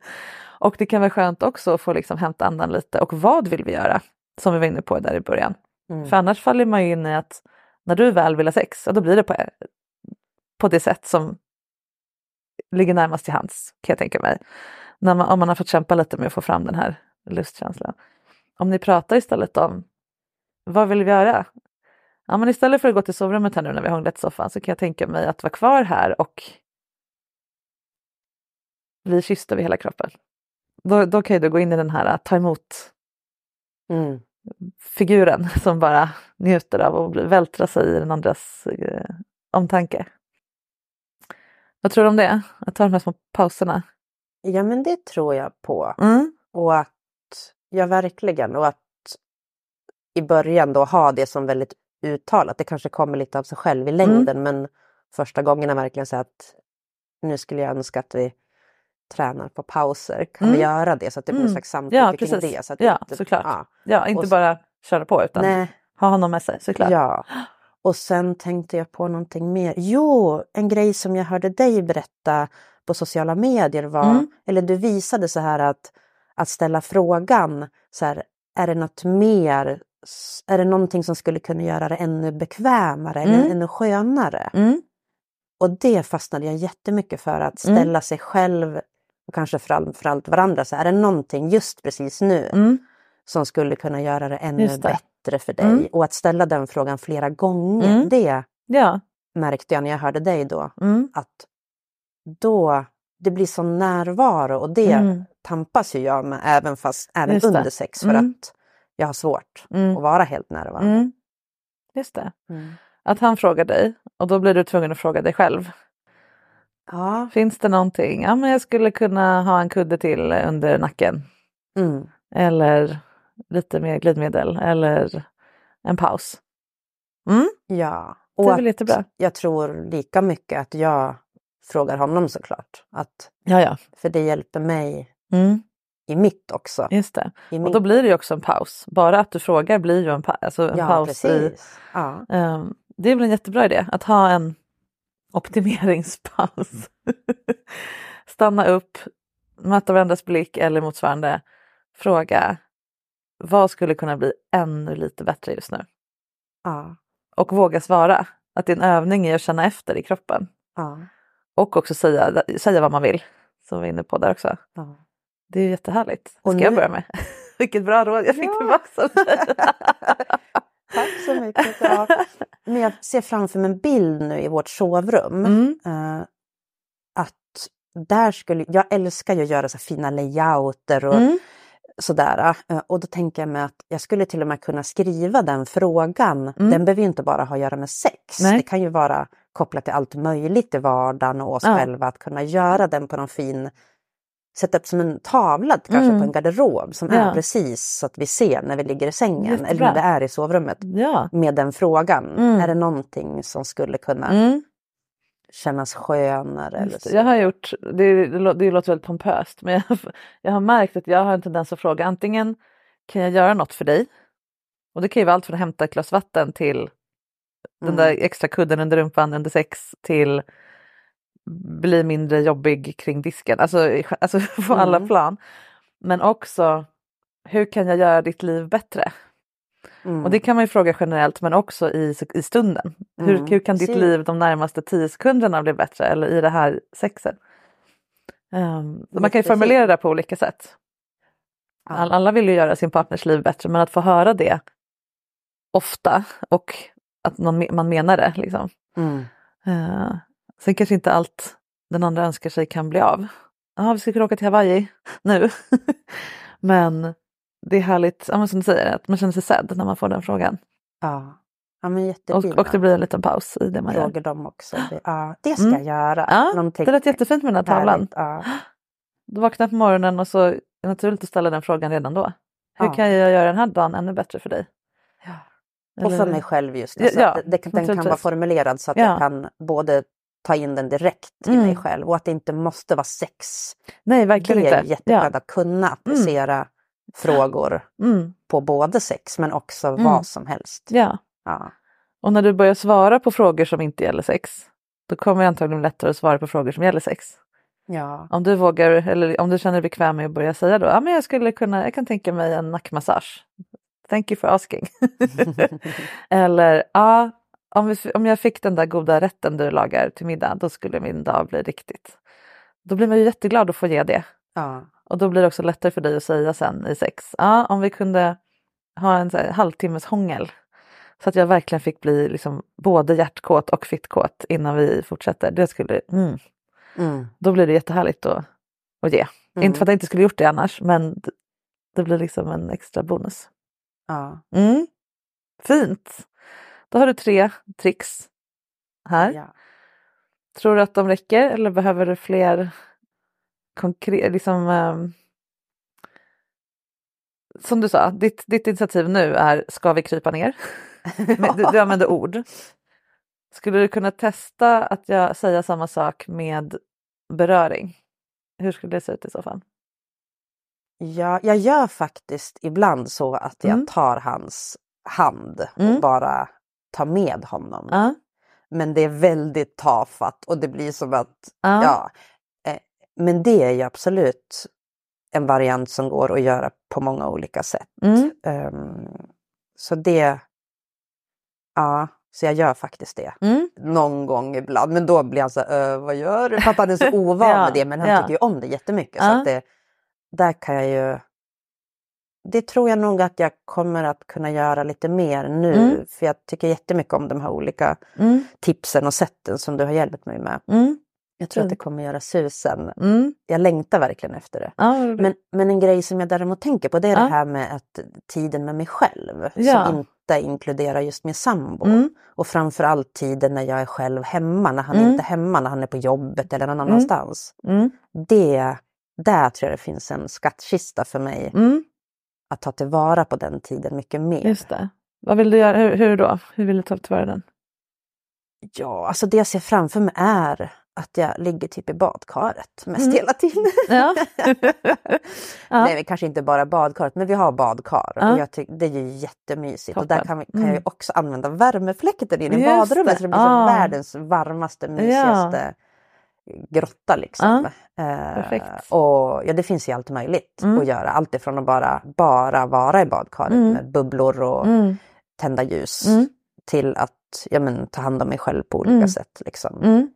Och det kan vara skönt också att få liksom hämta andan lite. Och vad vill vi göra? Som vi var inne på där i början. Mm. För annars faller man ju in i att när du väl vill ha sex, ja, då blir det på, på det sätt som ligger närmast till hands, kan jag tänka mig. När man, om man har fått kämpa lite med att få fram den här lustkänslan. Om ni pratar istället om vad vill vi göra? Ja, men istället för att gå till sovrummet här nu när vi har hånglat i soffan så kan jag tänka mig att vara kvar här och bli kysst över hela kroppen. Då, då kan ju du gå in i den här att ta emot Mm. figuren [laughs] som bara njuter av att vältra sig i den andras eh, omtanke. Vad tror du om det? Att ta de här små pauserna? Ja men det tror jag på. Mm. Och att, ja verkligen, och att i början då ha det som väldigt uttalat. Det kanske kommer lite av sig själv i längden men första gångerna verkligen säga att nu skulle jag önska att vi tränar på pauser. Kan vi Mm. göra det så att det blir Mm. slags samtycke Ja, kring precis. det? Så att Ja, inte- såklart. Ja, Ja, inte Och s- bara köra på utan nej, ha honom med sig såklart. ja. [gasps] Och sen tänkte jag på någonting mer. Jo, en grej som jag hörde dig berätta på sociala medier var, Mm. eller du visade så här att, att ställa frågan, så här, är det något mer, är det någonting som skulle kunna göra det ännu bekvämare eller Mm. ännu skönare? Mm. Och det fastnade jag jättemycket för, att Mm. ställa sig själv och kanske framförallt varandra, så är det någonting just precis nu Mm. som skulle kunna göra det ännu det. bättre för dig? Mm. Och att ställa den frågan flera gånger, Mm. det Ja. märkte jag när jag hörde dig då. Mm. Att då, det blir sån närvaro och det Mm. Tampas ju jag med även, fast, även Just det. under sex för Mm. att jag har svårt Mm. att vara helt närvarande. Mm. Just det. Mm. Att han frågar dig och då blir du tvungen att fråga dig själv. Ja. Finns det någonting? Ja, men jag skulle kunna ha en kudde till under nacken. Mm. Eller lite mer glidmedel eller en paus. Mm, ja. det är Och väl jättebra. jag tror lika mycket att jag frågar honom såklart. Att, Ja, ja. för det hjälper mig Mm, i mitt också. Just det. I Och min- då blir det ju också en paus. Bara att du frågar blir ju en, pa- alltså en ja, paus. I, precis. Ja. Ehm, det är väl en jättebra idé att ha en optimeringspaus. [laughs] Stanna upp, möta varandras blick eller motsvarande. Fråga vad skulle kunna bli ännu lite bättre just nu? Ja. Och våga svara. Att det är en övning i att känna efter i kroppen. Ja. Och också säga, säga vad man vill. Som vi var inne på där också. Ja. Det är jättehärligt. Ska jag nu- börja med. [laughs] Vilket bra råd jag fick Ja. tillbaka. [laughs] Tack så mycket. Ja. Men jag ser framför mig en bild nu i vårt sovrum. Mm. eh, att där skulle, jag älskar ju att göra så fina layouter och Mm. sådär. eh, Och då tänker jag mig att jag skulle till och med kunna skriva den frågan. Mm. Den behöver ju inte bara ha att göra med sex. Nej. Det kan ju vara kopplat till allt möjligt i vardagen och oss Ja. själva. Att kunna göra den på någon fin Sätta upp som en tavla kanske Mm. på en garderob som Ja. är precis så att vi ser när vi ligger i sängen eller Jättebra. när det är i sovrummet Ja. med den frågan. Mm. Är det någonting som skulle kunna Mm. kännas skönare? Eller så? Jag har gjort, det, det låter väldigt pompöst, men jag, [laughs] jag har märkt att jag har en tendens att fråga antingen kan jag göra något för dig? Och det kan ju vara allt från att hämta ett glas vatten till den Mm. där extra kudden under rumpan under sex till bli mindre jobbig kring disken. Alltså, alltså [laughs] på alla Mm. plan. Men också hur kan jag göra ditt liv bättre? Mm. Och det kan man ju fråga generellt men också i, i stunden. Hur, Mm, hur kan ditt precis. liv de närmaste tio sekunderna bli bättre eller i det här sexet? Um, man kan ju formulera det på olika sätt. All, alla vill ju göra sin partners liv bättre men att få höra det ofta och att man, man menar det. Liksom. Uh, sen kanske inte allt den andra önskar sig kan bli av. Ja, vi ska kunna åka till Hawaii [laughs] nu. [laughs] men det är härligt, ja, men som du säger, att man känner sig sedd när man får den frågan. Ja. ja, men Och, och det blir en liten paus i det man gör. frågor de också. Det, ja, det ska Mm. jag göra. Ja, Någonting Det lät jättefint med den här tavlan. Ja. [gasps] Du vaknar på morgonen och så är det naturligt att ställa den frågan redan då. Hur Ja. kan jag göra den här dagen ännu bättre för dig? Och för mig själv just Ja, det. Så ja, det, det kan, den kan vara formulerad så att Ja. jag kan både ta in den direkt i Mm. mig själv och att det inte måste vara sex. Nej, Det verkligen är inte. jätteskönt att kunna applicera frågor Ja. Mm, på både sex men också Mm. vad som helst. ja. Ja. Och när du börjar svara på frågor som inte gäller sex, då kommer det antagligen lättare att svara på frågor som gäller sex. Ja. Om du vågar, eller om du känner dig bekväm med att börja säga då, ja men jag skulle kunna, jag kan tänka mig en nackmassage. Thank you for asking. [laughs] [laughs] eller ja, om, vi, om jag fick den där goda rätten du lagar till middag, då skulle min dag bli riktigt. Då blir man ju jätteglad att få ge det. ja. Och då blir det också lättare för dig att säga sen i sex, ja om vi kunde ha en här, halvtimmes hångel. Så att jag verkligen fick bli liksom både hjärtkåt och fittkåt innan vi fortsätter. Det skulle, mm, Mm. då blir det jättehärligt att, att ge. Mm. Inte för att jag inte skulle gjort det annars, men det blir liksom en extra bonus. Ja. Mm. Fint! Då har du tre tricks här. Ja. Tror du att de räcker eller behöver du fler konkret, liksom ehm, som du sa, ditt, ditt initiativ nu är ska vi krypa ner? [laughs] Du, du använder ord. Skulle du kunna testa att jag säga samma sak med beröring? Hur skulle det se ut i så fall? Ja, jag gör faktiskt ibland så att jag Mm. tar hans hand Mm. och bara tar med honom. Ja, Men det är väldigt tafatt och det blir som att, ja, ja. Eh, men det är ju absolut en variant som går att göra på många olika sätt. Mm. Ehm, så det, ja, så jag gör faktiskt det. Mm. Någon gång ibland, men då blir han så här, "Äh, vad gör du? För att han är så [laughs] ovan Ja, med det, men han ja. tycker ju om det jättemycket. Så Ja. att det, där kan jag ju, det tror jag nog att jag kommer att kunna göra lite mer nu. Mm. För jag tycker jättemycket om de här olika Mm. tipsen och sätten som du har hjälpt mig med. Mm. Jag tror att det kommer göra susen. Mm. Jag längtar verkligen efter det. Ja. Men, men en grej som jag däremot tänker på det är Ja. det här med att tiden med mig själv Ja. som inte inkluderar just min sambo. Mm. Och framförallt tiden när jag är själv hemma, när han Mm. inte är hemma, när han är på jobbet eller någon Mm. annanstans. Det, där tror jag det finns en skattkista för mig. Att ta tillvara på den tiden mycket mer. Just det. Vad vill du göra? Hur, hur då? Hur vill du ta tillvara den? Ja, alltså det jag ser framför mig är att jag ligger typ i badkaret mest Mm. hela tiden. [laughs] Ja. [laughs] Ja. Nej, kanske inte bara badkaret, men vi har badkar. Ja. Och jag tycker det är ju jättemysigt. Och där Toppen. kan, vi, kan jag Mm. också använda värmefläkten in i Just badrummet. det. Så det blir Ah. världens varmaste, mysigaste grotta liksom. Eh, Perfekt. och ja, det finns ju allt möjligt Mm. att göra. Allt ifrån att bara, bara vara i badkaret Mm. med bubblor och Mm. tända ljus. Mm. Till att ja, men, ta hand om mig själv på olika Mm. sätt. Liksom. Mm.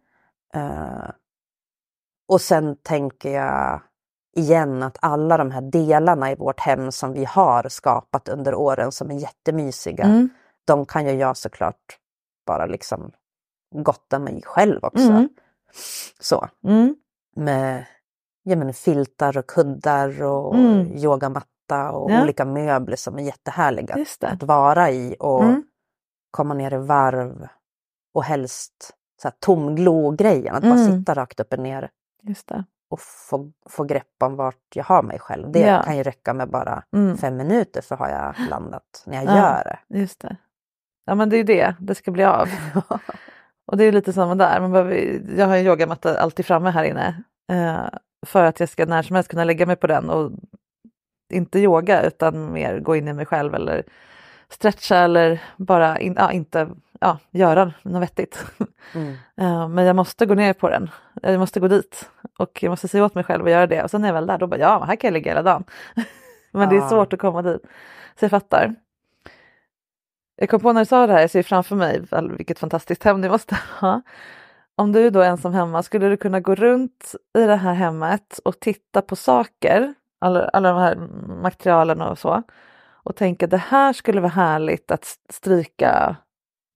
Eh, och sen tänker jag igen att alla de här delarna i vårt hem som vi har skapat under åren som är jättemysiga, de kan ju jag såklart bara liksom gotta mig själv också. Mm. Så Mm. med ja, men, filtar och kuddar och Mm. yogamatta och Ja. olika möbler som är jättehärliga att vara i och Mm. komma ner i varv och helst så här tomglo-grejen, att bara Mm. sitta rakt upp och ner och få, få grepp om vart jag har mig själv. Det Ja. kan ju räcka med bara Mm. fem minuter så har jag landat när jag Ja. gör det. Just det. Ja men det är ju det, det ska bli av. [laughs] Och det är lite samma där, man behöver, jag har en yogamatta alltid framme här inne. Eh, för att jag ska när som helst kunna lägga mig på den och inte yoga utan mer gå in i mig själv eller stretcha eller bara in, ja, inte ja, göra något vettigt. Mm. [laughs] Eh, men jag måste gå ner på den, jag måste gå dit och jag måste säga åt mig själv att göra det och sen när jag väl där då bara ja, här kan jag ligga hela dagen. [laughs] men det är Ja. svårt att komma dit. Så jag fattar. Jag kom på när du sa det här, jag ser framför mig vilket fantastiskt hem du måste ha. Om du då är ensam hemma, skulle du kunna gå runt i det här hemmet och titta på saker, alla, alla de här materialen och så, och tänka det här skulle vara härligt att stryka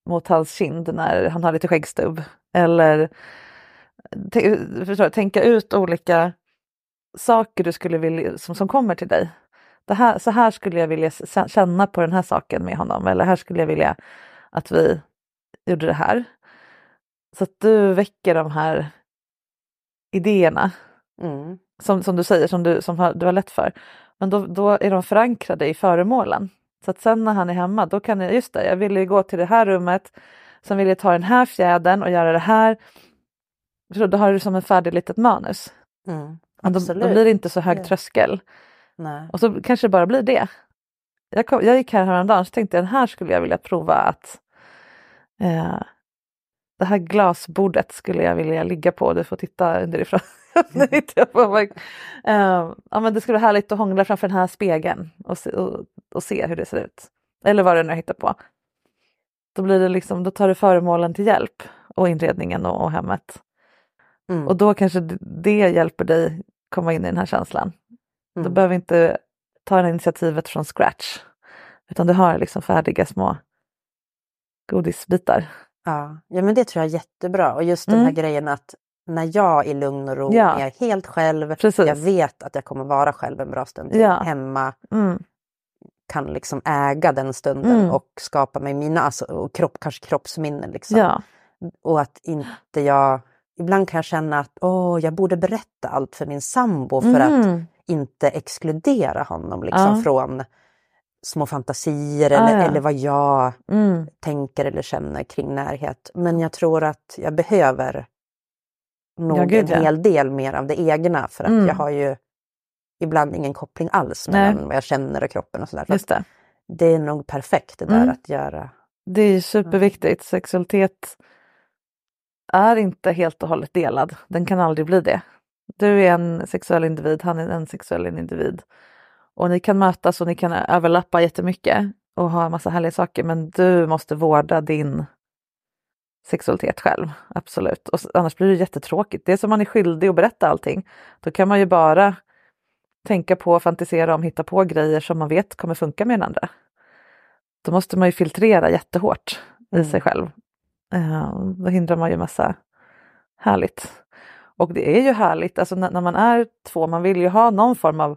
mot hans kind när han har lite skäggstubb. Eller förstår, tänka ut olika saker du skulle vilja, som, som kommer till dig. Det här, så här skulle jag vilja känna på den här saken med honom eller här skulle jag vilja att vi gjorde det här. Så att du väcker de här idéerna Mm. som, som du säger, som, du, som har, du har lätt för. Men då, då är de förankrade i föremålen. Så att sen när han är hemma, då kan jag, just det, jag vill ju gå till det här rummet, sen vill jag ta den här fjädern och göra det här. Så då har du som en färdig litet manus. Mm. Och Då, Absolut. då blir det inte så hög Ja. tröskel. Nej. Och så kanske det bara blir det. Jag, kom, jag gick här häromdagen så tänkte jag den här skulle jag vilja prova att eh, det här glasbordet skulle jag vilja ligga på. Du får titta underifrån. [laughs] Eh, ja, men det skulle vara härligt att hångla framför den här spegeln och se, och, och se hur det ser ut. Eller vad du nu hittar på. Då, blir det liksom, då tar du föremålen till hjälp och inredningen och, och hemmet. Mm. Och då kanske det hjälper dig komma in i den här känslan. Du Mm. behöver inte ta det initiativet från scratch. Utan du har liksom färdiga små godisbitar. Ja. ja, men det tror jag är jättebra. Och just den här Mm. grejen att när jag i lugn och ro Ja. är helt själv, Precis. jag vet att jag kommer vara själv en bra stund Ja. hemma, Mm. kan liksom äga den stunden Mm. och skapa mig mina, alltså, och kropp, kanske kroppsminnen. Liksom. Ja, Och att inte jag, ibland kan jag känna att åh, jag borde berätta allt för min sambo för att Mm. Inte exkludera honom liksom, Ja. från små fantasier Ah, eller, ja. eller vad jag Mm. tänker eller känner kring närhet. Men jag tror att jag behöver nog Ja, gud, en ja. hel del mer av det egna för att Mm. jag har ju ibland ingen koppling alls Nej. mellan vad jag känner och kroppen och sådär. Så just det. det är nog perfekt det där Mm. att göra. Det är superviktigt. Sexualitet är inte helt och hållet delad. Den kan aldrig bli det. Du är en sexuell individ, han är en sexuell individ. Och ni kan mötas och ni kan överlappa jättemycket och ha massa härliga saker men du måste vårda din sexualitet själv. Absolut. Och annars blir det jättetråkigt. Det är som man är skyldig att berätta allting. Då kan man ju bara tänka på, fantisera om, hitta på grejer som man vet kommer funka med den andra. Då måste man ju filtrera jättehårt i Mm. sig själv. Eh, då hindrar man ju massa härligt. Och det är ju härligt, alltså när, när man är två, man vill ju ha någon form av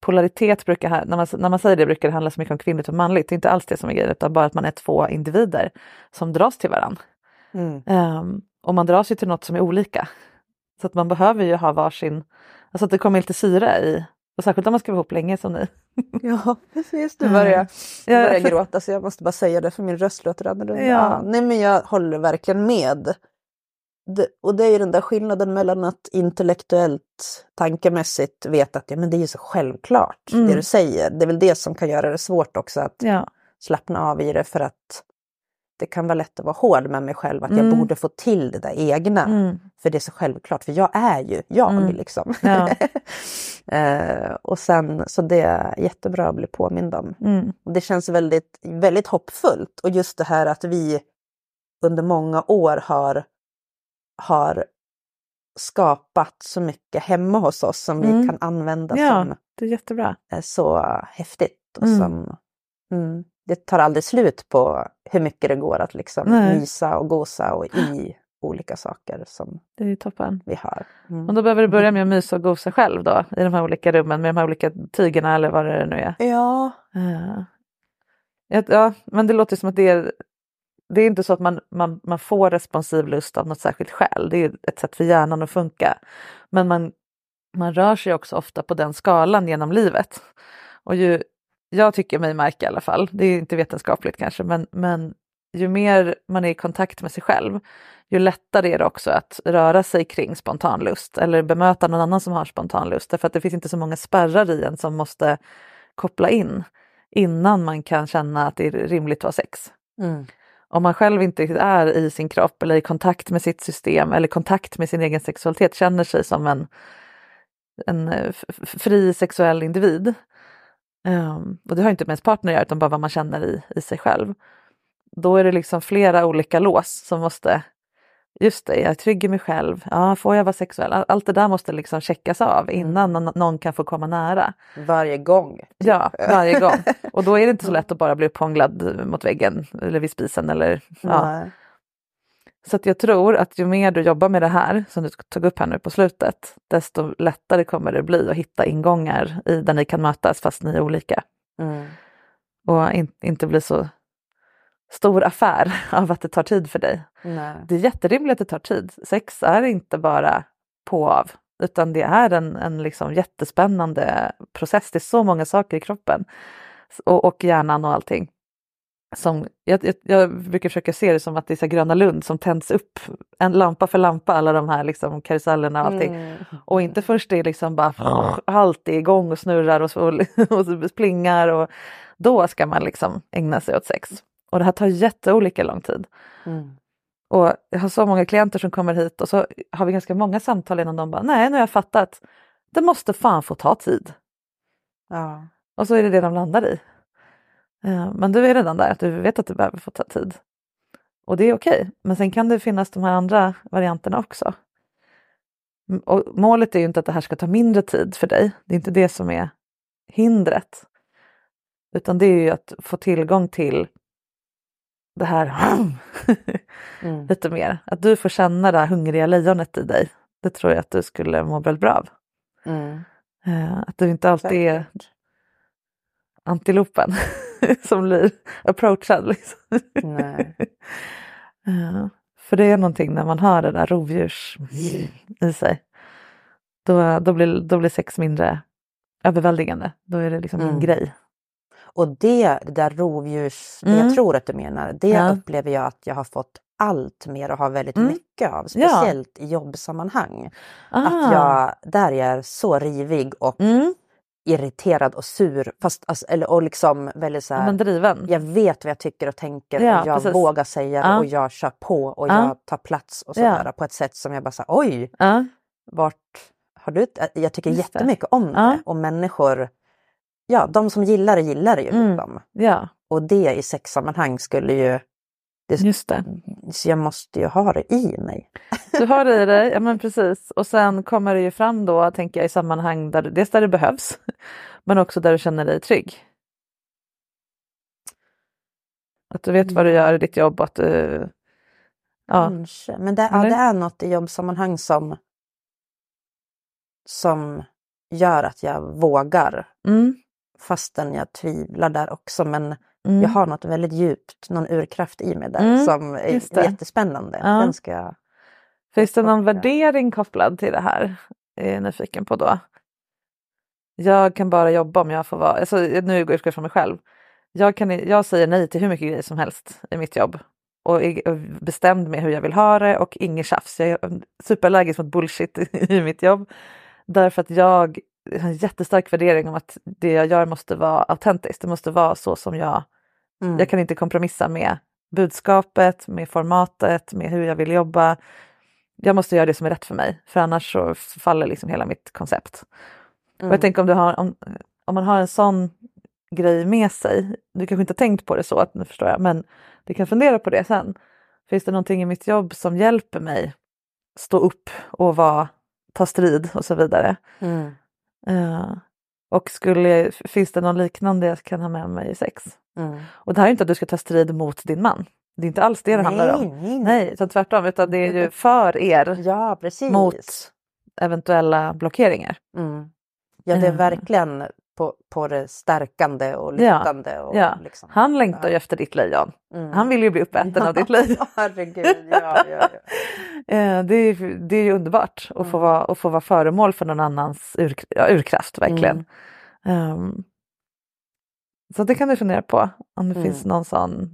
polaritet, brukar, när, man, när man säger det brukar det handla så mycket om kvinnligt och manligt, det är inte alls det som är grejen, utan bara att man är två individer som dras till varandra. Mm. Ehm, och man dras ju till något som är olika. Så att man behöver ju ha varsin, alltså att det kommer lite syra i, och särskilt om man ska vara ihop länge som ni. [laughs] Ja, precis. Nu Mm. börjar jag, börjar jag för- gråta så jag måste bara säga det för min röst låter annorlunda. Ja. Ja. Nej men jag håller verkligen med. Och det är ju den där skillnaden mellan att intellektuellt, tankemässigt veta att ja, men det är ju så självklart Mm. det du säger. Det är väl det som kan göra det svårt också att Ja. slappna av i det för att det kan vara lätt att vara hård med mig själv, att jag Mm. borde få till det där egna. Mm. För det är så självklart, för jag är ju jag Mm. liksom. Ja. [laughs] eh, och sen, så det är jättebra att bli påmind om. Mm. Och det känns väldigt, väldigt hoppfullt. Och just det här att vi under många år har, har skapat så mycket hemma hos oss som vi Mm. kan använda Ja. som Det är jättebra. är så häftigt. Och Mm. som, mm, det tar aldrig slut på hur mycket det går att liksom Nej. mysa och gosa och i olika saker som Det är toppen. vi har. Mm. Och då behöver du börja med att mysa och gosa själv då i de här olika rummen med de här olika tygerna eller vad det nu är. Ja. Ja. Ja, Ja, men det låter som att det är det är inte så att man, man, man får responsiv lust av något särskilt skäl. Det är ett sätt för hjärnan att funka. Men man, man rör sig också ofta på den skalan genom livet. Och ju, jag tycker mig märka i alla fall, det är inte vetenskapligt kanske, men, men ju mer man är i kontakt med sig själv, ju lättare är det också att röra sig kring spontan lust eller bemöta någon annan som har spontan lust. Därför att det finns inte så många spärrar i en som måste koppla in innan man kan känna att det är rimligt att ha sex. Mm. Om man själv inte är i sin kropp eller i kontakt med sitt system eller kontakt med sin egen sexualitet, känner sig som en, en eh, fri sexuell individ. Um, och det har inte med ens partner att göra utan bara vad man känner i, i sig själv. Då är det liksom flera olika lås som måste, just det, jag är trygg i mig själv, ja, får jag vara sexuell? All- Allt det där måste liksom checkas av innan någon, någon kan få komma nära. Varje gång. Ja, varje gång. [laughs] Och då är det inte så lätt att bara bli upphånglad mot väggen eller vid spisen eller ja. Så jag tror att ju mer du jobbar med det här som du tog upp här nu på slutet, desto lättare kommer det bli att hitta ingångar i där ni kan mötas fast ni är olika. Mm. Och in, inte bli så stor affär [laughs] av att det tar tid för dig. Nej. Det är jätterimligt att det tar tid. Sex är inte bara på och av, utan det är en, en liksom jättespännande process. Det är så många saker i kroppen och, och hjärnan och allting. Som, jag, jag, jag brukar försöka se det som att det är Gröna Lund som tänds upp en lampa för lampa, alla de här liksom karusellerna och allting. Mm. Och inte först det är liksom bara allt är igång och snurrar och, och, [laughs] och plingar och då ska man liksom ägna sig åt sex. Och det här tar jätteolika lång tid. Mm. Och jag har så många klienter som kommer hit och så har vi ganska många samtal innan de bara, nej nu har jag fattat, det måste fan få ta tid. Ja. Och så är det det de landar i. Eh, Men du är redan där, att du vet att det behöver få ta tid. Och det är okej, men sen kan det finnas de här andra varianterna också. Och målet är ju inte att det här ska ta mindre tid för dig, det är inte det som är hindret. Utan det är ju att få tillgång till det här [laughs] Mm. lite mer. Att du får känna det här hungriga lejonet i dig. Det tror jag att du skulle må väldigt bra av. Mm. Eh, Att du inte alltid är antilopen [laughs] som blir approachad. Liksom. Nej. [laughs] Eh, För det är någonting när man har det där rovdjurs i sig. Då, då, blir, då blir sex mindre överväldigande. Då är det liksom en Mm. grej. Och det, det där rovdjurs, det Mm. jag tror att du menar, det Ja. upplever jag att jag har fått allt mer och har väldigt Mm. mycket av. Ja. Speciellt i jobbsammanhang. Ah. Att jag, där jag är så rivig och Mm. irriterad och sur. Fast, alltså, eller, och liksom väldigt så här, Men driven. jag vet vad jag tycker och tänker Ja, och jag precis. vågar säga det Ja. och jag kör på och Ja. jag tar plats och Ja. sådär på ett sätt som jag bara säger oj, Ja. vart har du... Jag tycker Just det. jättemycket om det Ja. och människor, ja de som gillar det gillar det ju. Mm. Liksom. ja, Och det i sexsammanhang skulle ju, det, just det. så jag måste ju ha det i mig. [laughs] Du har det i dig, ja men [laughs] precis. Och sen kommer det ju fram då, tänker jag, i sammanhang där, dels där det behövs, [laughs] men också där du känner dig trygg. Att du vet vad du gör i ditt jobb att du... Ja, Kanske. Men det, ja, det är något i jobbsammanhang som, som gör att jag vågar. mm, Fastän jag tvivlar där också. Men mm. jag har något väldigt djupt, någon urkraft i mig där Mm, som är jättespännande. Ja. Den ska jag... Finns det någon värdering kopplad till det här? Är jag nyfiken på då. Jag kan bara jobba om jag får vara, alltså, nu utgår jag från mig själv. Jag, kan, jag säger nej till hur mycket grejer som helst i mitt jobb. och är bestämd med hur jag vill ha det och inget tjafs. Jag är superallergisk mot bullshit [laughs] i mitt jobb. Därför att jag en jättestark värdering om att det jag gör måste vara autentiskt. Det måste vara så som jag... Mm. Jag kan inte kompromissa med budskapet, med formatet, med hur jag vill jobba. Jag måste göra det som är rätt för mig, för annars så faller liksom hela mitt koncept. Mm. Och jag tänker om, du har, om, om man har en sån grej med sig, du kanske inte har tänkt på det så, att nu förstår jag, men du kan fundera på det sen. Finns det någonting i mitt jobb som hjälper mig stå upp och vara, ta strid och så vidare? Mm. Eh, och skulle, finns det någon liknande jag kan ha med mig i sex? Mm. Och det här är inte att du ska ta strid mot din man. Det är inte alls det det handlar om. Nej, nej, Nej, utan tvärtom, utan det är ju för er Ja, mot eventuella blockeringar. Mm. Ja, det är Eh. verkligen på, på det stärkande och lyftande. Och Ja, liksom. han längtar ju efter ditt lejon. Mm. Han vill ju bli uppäten av ditt lejon. [laughs] Herregud, ja, ja, ja. [laughs] Eh, det, är, det är ju underbart att, få Mm. vara, att få vara föremål för någon annans ur, ja, urkraft verkligen. Mm. Ehm, så det kan du fundera på om det Mm. finns någon sån.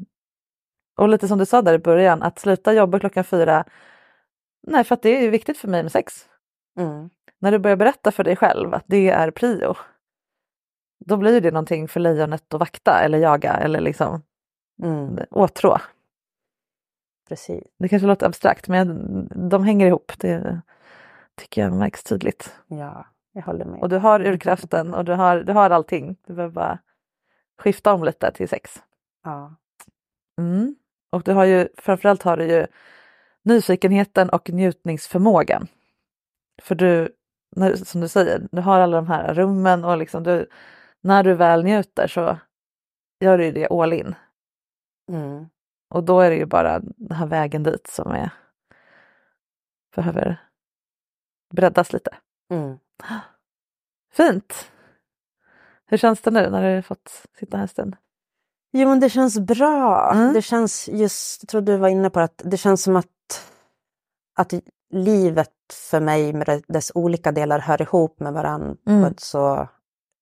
Och lite som du sa där i början, att sluta jobba klockan fyra. Nej, för att det är ju viktigt för mig med sex. Mm. När du börjar berätta för dig själv att det är prio. Då blir det någonting för lejonet att vakta eller jaga eller liksom Mm. åtrå. Precis. Det kanske låter abstrakt men de hänger ihop. Det tycker jag märks tydligt. Ja, jag håller med. Och du har urkraften och du har, du har allting. Du behöver bara skifta om lite till sex. Ja. Mm. Och du har ju, framförallt har du ju nyfikenheten och njutningsförmågan. För du, som du säger, du har alla de här rummen och liksom du, när du väl njuter så gör du det all in. Mm. Och då är det ju bara den här vägen dit som är, behöver breddas lite. Mm. Fint! Hur känns det nu när du har fått sitta här en stund? Jo, men det känns bra. Mm. Det känns just, jag tror du var inne på att det känns som att, att livet för mig med dess olika delar hör ihop med varandra Mm. på ett så...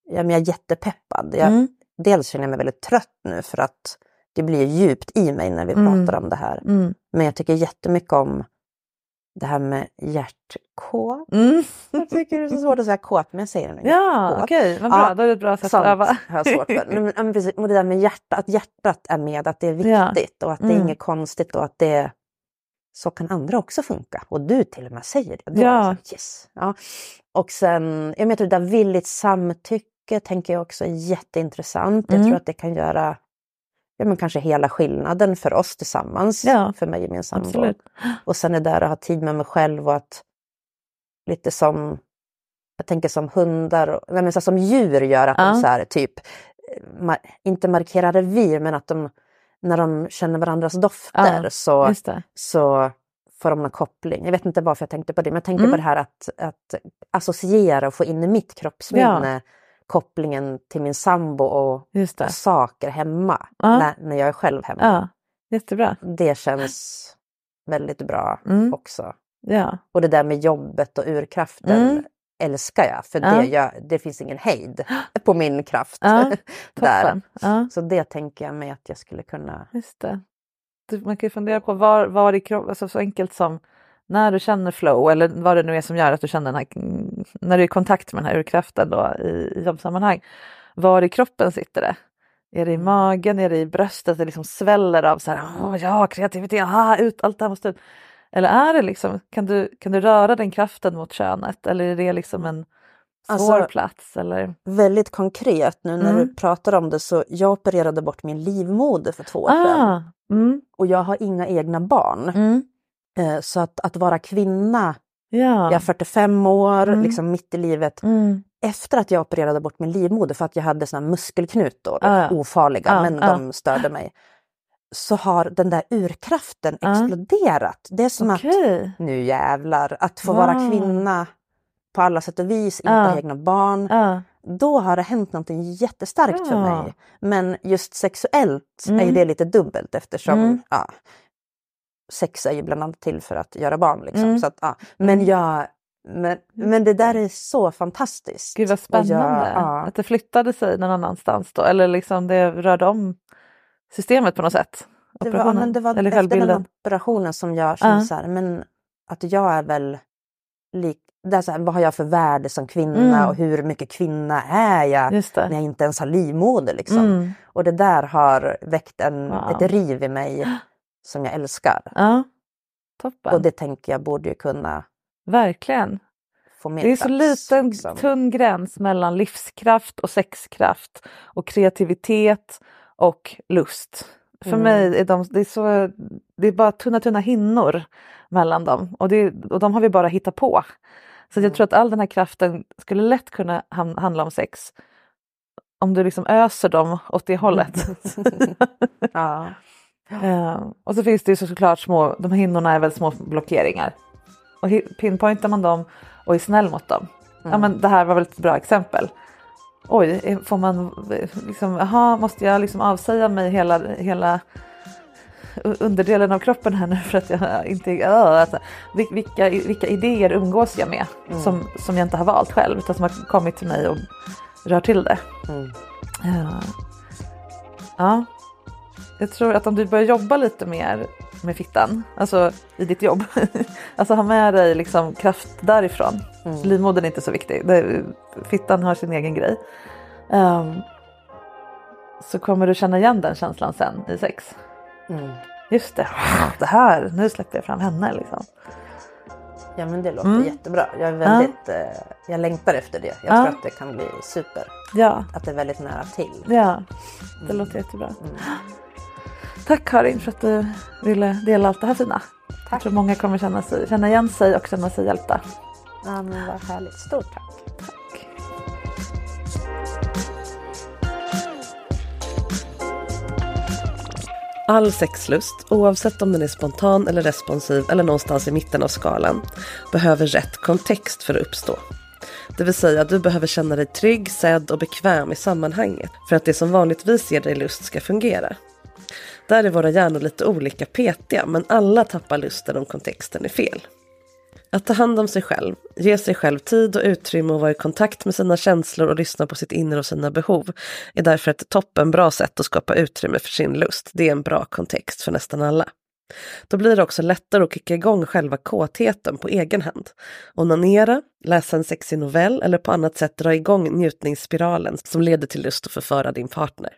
Ja, men jag är jättepeppad. Jag, Mm. Dels känner jag mig väldigt trött nu för att det blir djupt i mig när vi Mm. pratar om det här. Mm. Men jag tycker jättemycket om det här med hjärtkåt. Mm. [laughs] Jag tycker det är så svårt att säga kåt, men jag säger det nu. Ja, okej, vad bra. Ja, Då är det ett bra sätt att öva. har jag svårt för. [laughs] Men, men precis, och det där med hjärta, att hjärtat är med, att det är Ja. viktigt och att det är Mm. inget konstigt och att det så kan andra också funka. Och du till och med säger det. Då Ja. är det så, yes. ja. Och sen, jag menar det där villigt samtycke tänker jag också är jätteintressant. Jag Mm. tror att det kan göra ja, men kanske hela skillnaden för oss tillsammans, Ja, för mig och min sambo. Och sen är det där att ha tid med mig själv och att lite som, jag tänker som hundar, och, nej men så som djur gör, att Ja. de så här, typ, ma- inte markerar revir men att de, när de känner varandras dofter Ja, så, så får de någon koppling. Jag vet inte varför jag tänkte på det, men jag tänkte Mm. på det här att, att associera och få in i mitt kroppsminne kopplingen till min sambo och, saker hemma, Ja. när, när jag är själv hemma. Ja, jättebra. Det känns väldigt bra Mm. också. Ja. Och det där med jobbet och urkraften Mm. älskar jag, för Ja. det, jag, det finns ingen hejd på min kraft. [laughs] Där. Så det tänker jag mig att jag skulle kunna... just det. Man kan ju fundera på var, var i kroppen, alltså så enkelt som när du känner flow eller vad det nu är som gör att du känner den här, mm, när du är i kontakt med den här urkraften då i, i jobbsammanhang. Var i kroppen sitter det? Är det i magen, är det i bröstet, det liksom sväller av så här, Åh, ja, kreativitet, aha, ut, allt det här måste ut. Eller är det liksom, kan du, kan du röra den kraften mot könet eller är det liksom en svår Alltså, plats? Eller? Väldigt konkret nu när Mm. du pratar om det så jag opererade bort min livmoder för två år sedan. Ah, mm, Och jag har inga egna barn. mm, Så att, att vara kvinna, ja. jag är 45 år, Mm. liksom mitt i livet. Mm, Efter att jag opererade bort min livmoder för att jag hade såna muskelknutor, Ah, ofarliga Ah, men ah. de störde mig. Så har den där urkraften exploderat. Det är som att Okej. nu jävlar, att få vara Wow. kvinna på alla sätt och vis, inte ha egna barn. Då har det hänt någonting jättestarkt för mig. Men just sexuellt är Mm. det lite dubbelt eftersom Mm. ja, sex är ju bland annat till för att göra barn. Liksom. Mm. Så att, ja. Men, jag, men, men det där är så fantastiskt. Gud vad spännande jag- ja. att det flyttade sig någon annanstans då eller liksom det rörde om systemet på något sätt. Det var, men det var Eller efter den operationen som jag kände Ja. så här, men att jag är väl lik, det är så här, vad har jag för värde som kvinna Mm. och hur mycket kvinna är jag när jag inte ens har livmoder liksom. Mm. Och det där har väckt en, Wow. ett riv i mig [gasps] som jag älskar. Ja, toppen. Och det tänker jag borde ju kunna Verkligen. få mer Det är så liten liksom. tunn gräns mellan livskraft och sexkraft och kreativitet och lust. För Mm. mig är de, det är så, det är bara tunna tunna hinnor mellan dem och, det, och de har vi bara hittat på. Så Mm. jag tror att all den här kraften skulle lätt kunna ham- handla om sex. Om du liksom öser dem åt det hållet. [laughs] ja. Eh, och så finns det ju såklart små, de hinnorna är väl små blockeringar. Och pinpointar man dem och är snäll mot dem. Ja men det här var väl ett bra exempel. Oj, eh, får man eh, liksom, jaha, måste jag liksom avsäga mig hela, hela underdelen av kroppen här nu [laughs] för att jag inte, uh, alltså, vil- vilka, vilka idéer umgås jag med som, som jag inte har valt själv utan som har kommit till mig och rör till det. Mm. Ja. ja. Jag tror att om du börjar jobba lite mer med fittan, alltså i ditt jobb, [laughs] alltså ha med dig liksom kraft därifrån. Mm. Livmodern är inte så viktig, fittan har sin egen grej. Ehm, så kommer du känna igen den känslan sen i sex. Mm. Just det, det här, nu släpper jag fram henne liksom. ja men det låter Mm. jättebra. Jag är väldigt, eh, jag längtar efter det. Jag Ja. tror att det kan bli super. Ja, Att det är väldigt nära till. ja, det låter jättebra. Tack Karin för att du ville dela allt det här fina. Jag Tack. tror många kommer känna, sig, känna igen sig och känna sig hjälpta. Ja men vad härligt. Stort tack. All sexlust, oavsett om den är spontan eller responsiv eller någonstans i mitten av skalan, behöver rätt kontext för att uppstå. Det vill säga, du behöver känna dig trygg, sedd och bekväm i sammanhanget för att det som vanligtvis ger dig lust ska fungera. Där är våra hjärnor lite olika petiga, men alla tappar lusten om kontexten är fel. Att ta hand om sig själv, ge sig själv tid och utrymme och vara i kontakt med sina känslor och lyssna på sitt inre och sina behov är därför ett toppenbra sätt att skapa utrymme för sin lust. Det är en bra kontext för nästan alla. Då blir det också lättare att kicka igång själva kåtheten på egen hand. Onanera, läsa en sexig novell eller på annat sätt dra igång njutningsspiralen som leder till lust att förföra din partner.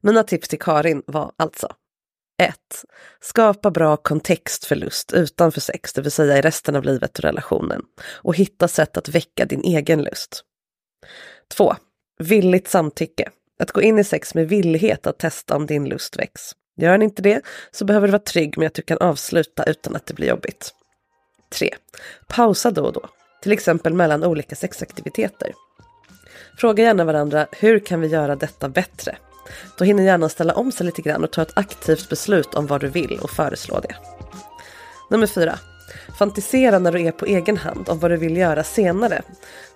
Mina tips till Karin var alltså 1. Skapa bra kontext för lust utanför sex, det vill säga i resten av livet och relationen. Och hitta sätt att väcka din egen lust. 2. Villigt samtycke. Att gå in i sex med villighet att testa om din lust väcks. Gör den inte det så behöver du vara trygg med att du kan avsluta utan att det blir jobbigt. 3. Pausa då och då, till exempel mellan olika sexaktiviteter. Fråga gärna varandra, hur kan vi göra detta bättre? Då hinner hjärnan ställa om sig lite grann och ta ett aktivt beslut om vad du vill och föreslå det. Nummer 4. Fantisera när du är på egen hand om vad du vill göra senare.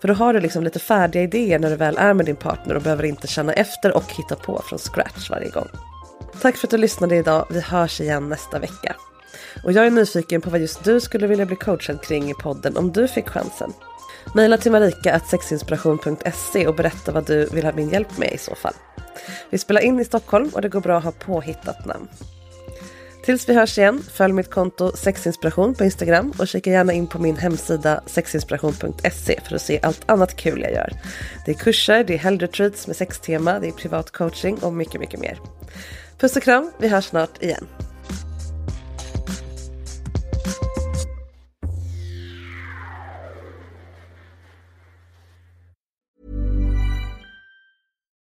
För då har du liksom lite färdiga idéer när du väl är med din partner och behöver inte känna efter och hitta på från scratch varje gång. Tack för att du lyssnade idag. Vi hörs igen nästa vecka. Och jag är nyfiken på vad just du skulle vilja bli coachad kring i podden om du fick chansen. Maila till marika.sexinspiration.se och berätta vad du vill ha min hjälp med i så fall. Vi spelar in i Stockholm och det går bra att ha påhittat namn. Tills vi hörs igen, följ mitt konto sexinspiration på Instagram och kika gärna in på min hemsida sexinspiration.se för att se allt annat kul jag gör. Det är kurser, det är helgretreats med sextema, det är privat coaching och mycket, mycket mer. Puss och kram, vi hörs snart igen.